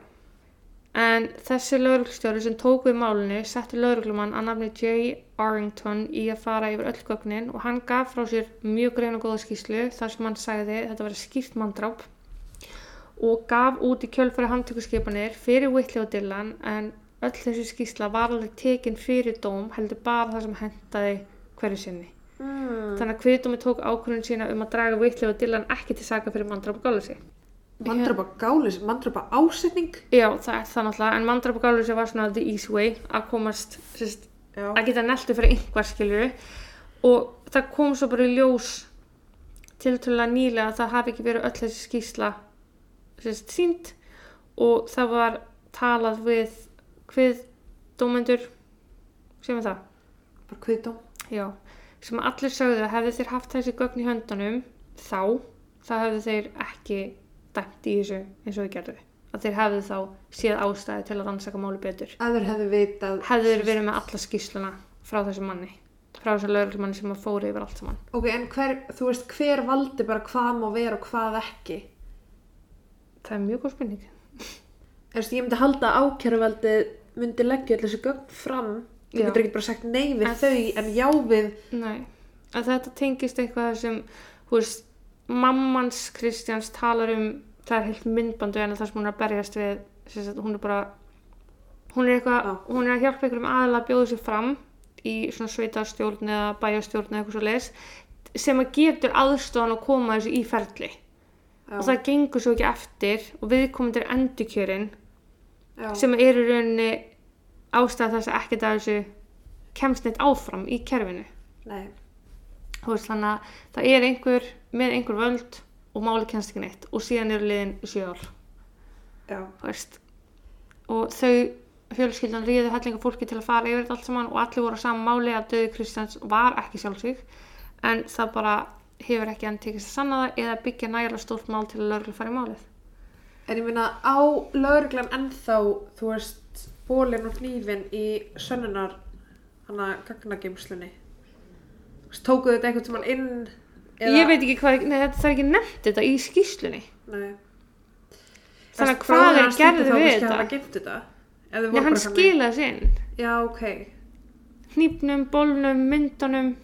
en þessi lauruglstjóri sem tók við málinu setti lauruglumann að nafni J. Arrington í að fara yfir öll gögnin og hann gaf frá sér mjög grein og góða skýslu þar sem hann sagði þetta verið skýrt manndráp og gaf út í kjölfæri handtökuskipanir fyrir Whitley og Dylan en öll þessi skýsla var alveg tekin fyrir dóm heldur bara það sem hentaði hverju sinni Mm. Þannig að kviðdómi tók ákvörðun sína um að draga Whitley og Dylan ekki til saka fyrir mandrap og gáleysi. Mandrapa gális, mandrapa ásetning. Já, það er það náttúrulega, en mandrap og gáleysi var svona the easy way að komast, sérst, að geta neltu fyrir einhver skiljuru og það kom svo bara í ljós tiltölulega nýlega að það hafi ekki verið öll þessi skýsla sérst, sínt og það var talað við kviðdómendur sem er það, Bara kviðdóm. já, sem allir sögðu að hefðu þeir haft þessi gögn í höndunum þá, það hefðu þeir ekki dæmt í þessu eins og þeir gerðu. Að þeir hefðu þá séð ástæði til að rannsaka máli betur. Hefðu þeir verið með alla skýsluna frá þessum manni frá þessum lögreglumanni sem að fóru yfir allt saman. Ok, en hver, þú veist, hver valdi bara hvað má vera og hvað ekki? Það er mjög góð spurning veist, ég myndi halda að ákæruvaldið myndi leggja allir þessu gögn fram. Þú getur ekki bara sagt nei við þau en já við. Nei, að þetta tengist eitthvað sem, veist, mammans Kristjáns talar um, það er heilt myndbandu en það sem hún er að berjast við, sagt, hún er bara, hún er eitthvað, hún er að hjálpa einhverjum aðeins að bjóða sér fram í svona sveitarstjórn eða bæjarstjórn eða eitthvað svo leis, sem að getur aðstofan að koma þessu í ferli. Já, Og það gengur svo ekki eftir og viðkomendur endurkjörin já, sem er í rauninni ástæða þess að ekkert af þessu kemst neitt áfram í kerfinu. nei. Veist, þannig að það er einhver með einhver völd og máli kennst ekki neitt og síðan eru liðin sjö ár Já. þú veist og þau fjölskyldan ríðu hellinga fólki til að fara yfir þetta allt saman og allir voru á sama máli að döði Kristjáns var ekki sjálfsvík en það bara hefur ekki enn tekist að sanna það eða byggja nægilega stórt mál til að lögregla fara í málið En ég meina á lauruglan ennþá, þú veist, bólinn og hnífin í sönnunar hana gagnageimslunni. Tókuðu þetta einhvern tímann inn ég veit ekki hvað, nei, þetta er ekki nefnt þetta í skýslunni Nei. þannig að hvað er hans hlýtur gerði þá við þetta voru hann skilaði sér inn Já, ok. hnípnum, bólnum, myndunum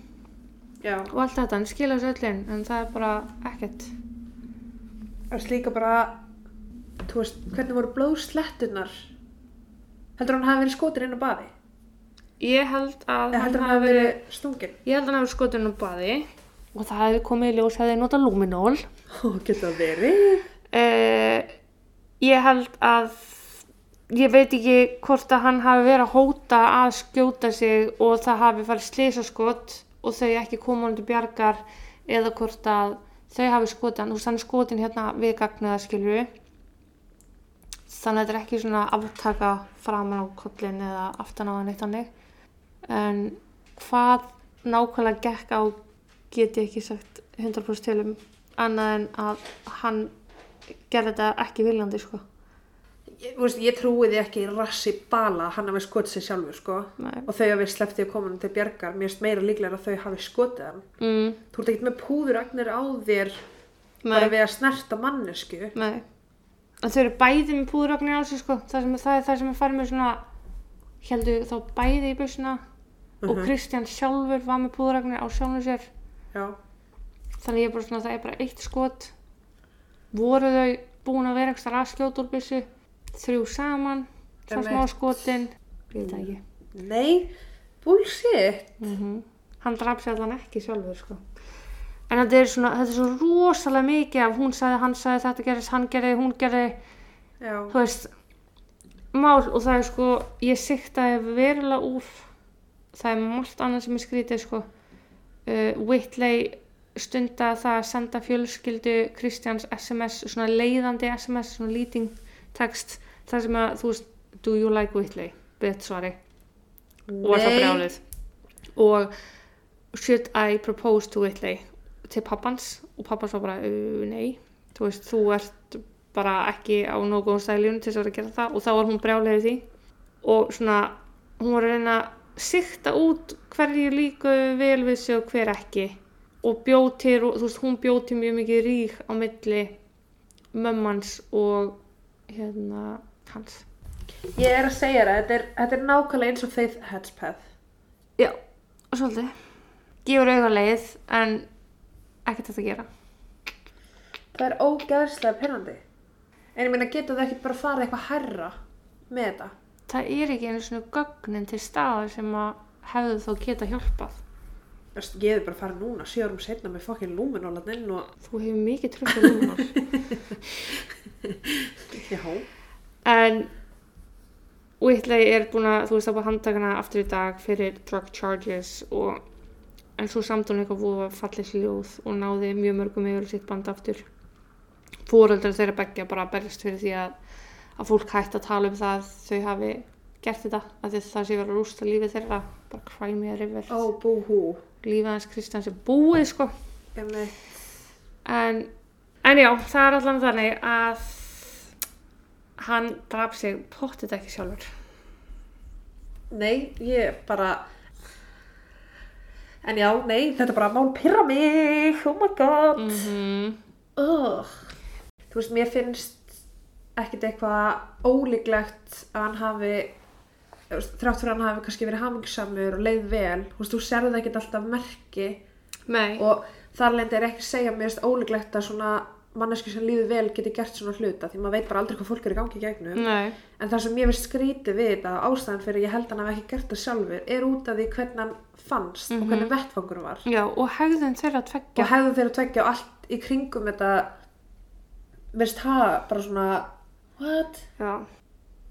Já. og allt þetta, hann skilaði sér öll inn en það er bara ekkert Það er líka bara, þú veist, hvernig voru blóðslettunar? Heldur hann hafi verið skotin inn á baði? ég held að heldur hann hafi hafi verið stungin? Ég held að hann hefði skotið um baði og það hefði komið í ljós hefði notað luminol. Ó, getur það verið? Uh, ég held að, ég veit ekki hvort að hann hafi verið að hóta að skjóta sig og það hafi farið slisaskot og þau ekki koma hann til bjargar eða hvort að þau hafi skotið hann, þú veist hann er skotin hérna við gagnaða skilju. Þannig að þetta er ekki svona aftaka framan á kollin eða aftan á hann eitt hannig. En hvað nákvæmlega gekk á get ég ekki sagt 100% til um annað en að hann gerði þetta ekki viljandi sko. Ég, veist, ég trúi því ekki rassi bala hann hafi skotið sig sjálfur, sko. Nei. Og þau hafi slepptið að koma hann til bjargar. Mér finnst meira líklega að þau hafi skotið hann. Mm, Þú ert ekkert með púðuragnir á þér nei, bara við að snerta mannesku. nei. En þau eru bæði með púðuragnir á sig sko. Það, sem, það er það sem er farið með svona, heldur þá bæði í busuna og Kristján sjálfur var með púðuragnir á sjálfum sér. Já. Þannig ég er bara svona, það er bara eitt skot. Voru þau búin að vera ekstra að skjóta úr bussu, þrjú saman, Einmitt. smá skotin, ég veit það ekki. Nei, bullshit. Mm Hann draf sér allan ekki sjálfur sko. En þetta er svona, þetta er svo rosalega mikið af hún sagði, hann sagði, þetta gerist, hann gerði, hún gerði, Já. þú veist, mál og það er sko, ég siktaði verulega úr, það er margt annað sem er skrítið sko. Uh, Whitley stunda það að senda fjölskyldu Kristjáns SMS, svona leiðandi SMS, svona leading text, það sem að, þú veist, do you like Whitley? Bett svari. Og var það brjálið? Og should I propose to Whitley? Til pappans? Og pappans var bara uh, nei, þú veist, þú ert bara ekki á nógu góðum stæljum til þess að vera að gera það. Og þá var hún brjálið því. Og svona, hún var að reyna að sikta út hverju líku vel við sig og hver ekki. Og bjóð til, þú veist, hún bjóð til mjög mikið rík á milli mömmans og hérna hans Ég er að segja það, þetta er, þetta er nákvæmlega eins og Faith Hedgepeth. Já, svolítið. Gefur auga leið en ekkert þetta að gera. Það er ógeðslega pyrrandi. En ég meina, getur það ekki bara farið eitthvað herra með þetta? Það er ekki einu svona gögnin til staðar sem að hefðu þó geta hjálpað. Ég hefði bara farið núna, sjö árum setna með fokkin lúminólan inn og... Þú hefur mikið á lúnar. (laughs) Já. En Whitley er búin að, þú veist, það búið handtakana aftur í dag fyrir drug charges og en svo samt hún eitthvað búið að fallið sljóð og náði mjög mörgum yfir sitt band aftur. Fóreldrar þeirra beggja bara að berjast fyrir því að, að fólk hætti að tala um það að þau hafi gert þetta, að því að það sé verið að rústa lífið þeirra, bara cry me a river. Ó, búhú. Lífið hans Kristjáns er búið, sko. En, en já, það er allan þannig að hann draf sig pottið ekki sjálfur. Nei, ég bara... En já, nei, þetta er bara mál pyrra mig. Oh my god. Mm -hmm. Ugh. Þú veist, mér finnst ekkert eitthvað ólíklegt að hann hafi þrátt fyrir að hann hafi kannski verið hamingsamur og leið vel, þú veist, þú serði ekkert alltaf merki Nei. og þar lendi er ekki segja mér ólíklegt að svona manneski sem líður vel geti gert svona hluta því maður veit bara aldrei hvað fólk er í gangi í gegnum Nei. en það sem ég finnst skrítið við þetta ástæðan fyrir ég held að hann ekki gert það sjálfur er út af því hvernig hann fannst og hvernig vettfangur var Já, og hegðun þeirra og tveggja. hefðu þeirra tveggja og allt í kringum þetta veist það bara svona what Já.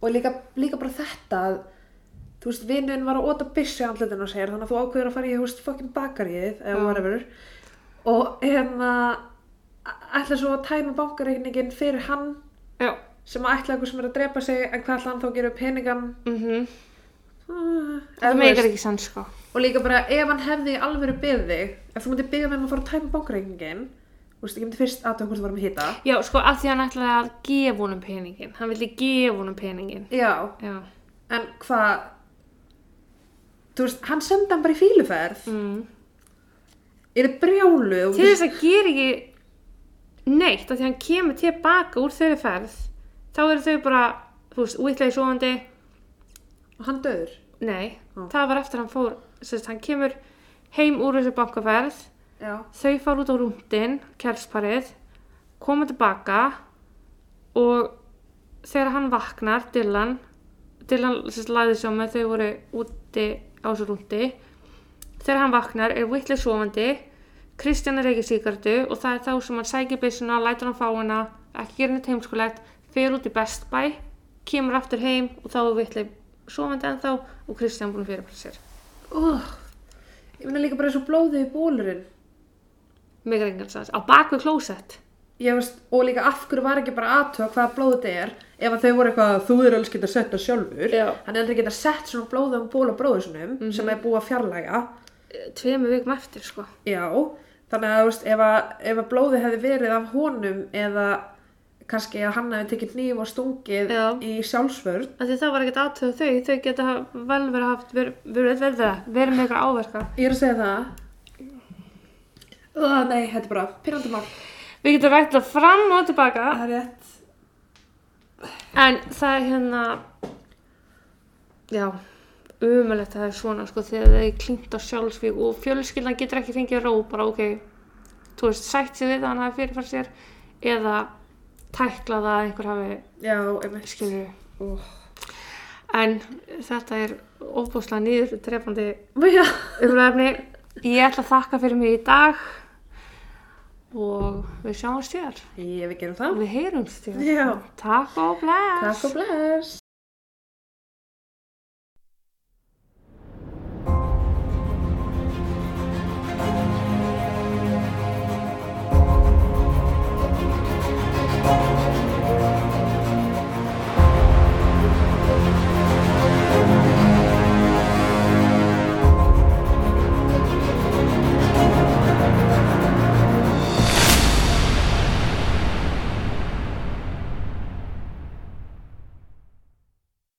og líka, líka bara þetta að þú veist, vinnun var að óta andlutinu á sér, þannig að þú ákveður að fara í, þú veist, fokkin bakarið, eða Já. whatever og hérna ætla svo að tæma bankareikningin fyrir hann Já. sem að ætla eitthvað sem er að drepa sig en hvað ætla hann þá að gera upp peningan Mm Ah, Það meikar ekki sann sko. og líka bara ef hann hefði byggð þig ef þú myndir byggja með hann að fara að tæma bankareikningin þú veist, ég myndi fyrst aðtöða hvort þú varum að hýta Já, sko, af því hann ætlaði að gefa honum peningin. Hann vildi gefa honum peningin. já, Já. en hvað þú veist, hann sendi hann bara í fíluferð Mm. er þið brjáluð og Til þess að gera ekki neitt, af því hann kemur tilbaka úr þeirri ferð, þá eru þau bara, þú veist, útlega í sofandi, og hann döður? Nei, Já. það var eftir hann fór, sérst, hann kemur heim úr þessu bankaferð, já, þau fara út á rúndin, kjælsparið, koma tilbaka og þegar hann vaknar, Dylan, Dylan sérst, á með þau voru úti á þessu rúndi, þegar hann vaknar er Whitley sofandi, Kristján er ekki síkartu og það er þá sem hann sækir byssuna, lætur hann fá hana, ekki gera neitt heimskulegt, fer út í Best Buy, kemur aftur heim og þá er Whitley sofandi ennþá og Kristján búin að fyrirbæra sér. oh. ég meina líka bara og blóðið í bólurinn Megar engan sæðis, á baku klósett. ég veist, og líka af hverju var ekki bara aðtöða hvaða blóð þetta er ef að þau voru eitthvað þú er alveg geta sett það sjálfur Já. hann er aldrei geta sett svona blóðið um ból á bróðusunum sem er búið að fjarlæga Tveimu vikum eftir, sko. já, þannig að veist, ef að, ef að blóðið hefði verið af honum eða kannski að hann hefði tekið nýjum og stungið Já. í því það var ekkert aðtöðu þau, þau geta vel verið haft, verið, með eitthvað áverka. ég er að segja það. Uh, nei, þetta er bara pyrrandi mál. Við getum rætt það fram og tilbaka, það er rétt. En það er hérna, já, umulegt það er svona, sko, þegar það er klínt á sjálfsvík og fjölskyldan getur ekki fengið ró, bara ok, þú veist, sætt sig við að hann hafi fyrirfært sér, eða tækla það að einhver hafi, skilur oh. En þetta er óbúslega nýður trefandi umræfni. Ég ætla að þakka fyrir mig í dag og við sjáumst þér. ég við gerum það Við heyrumst þér. já, Takk og bless. takk og bless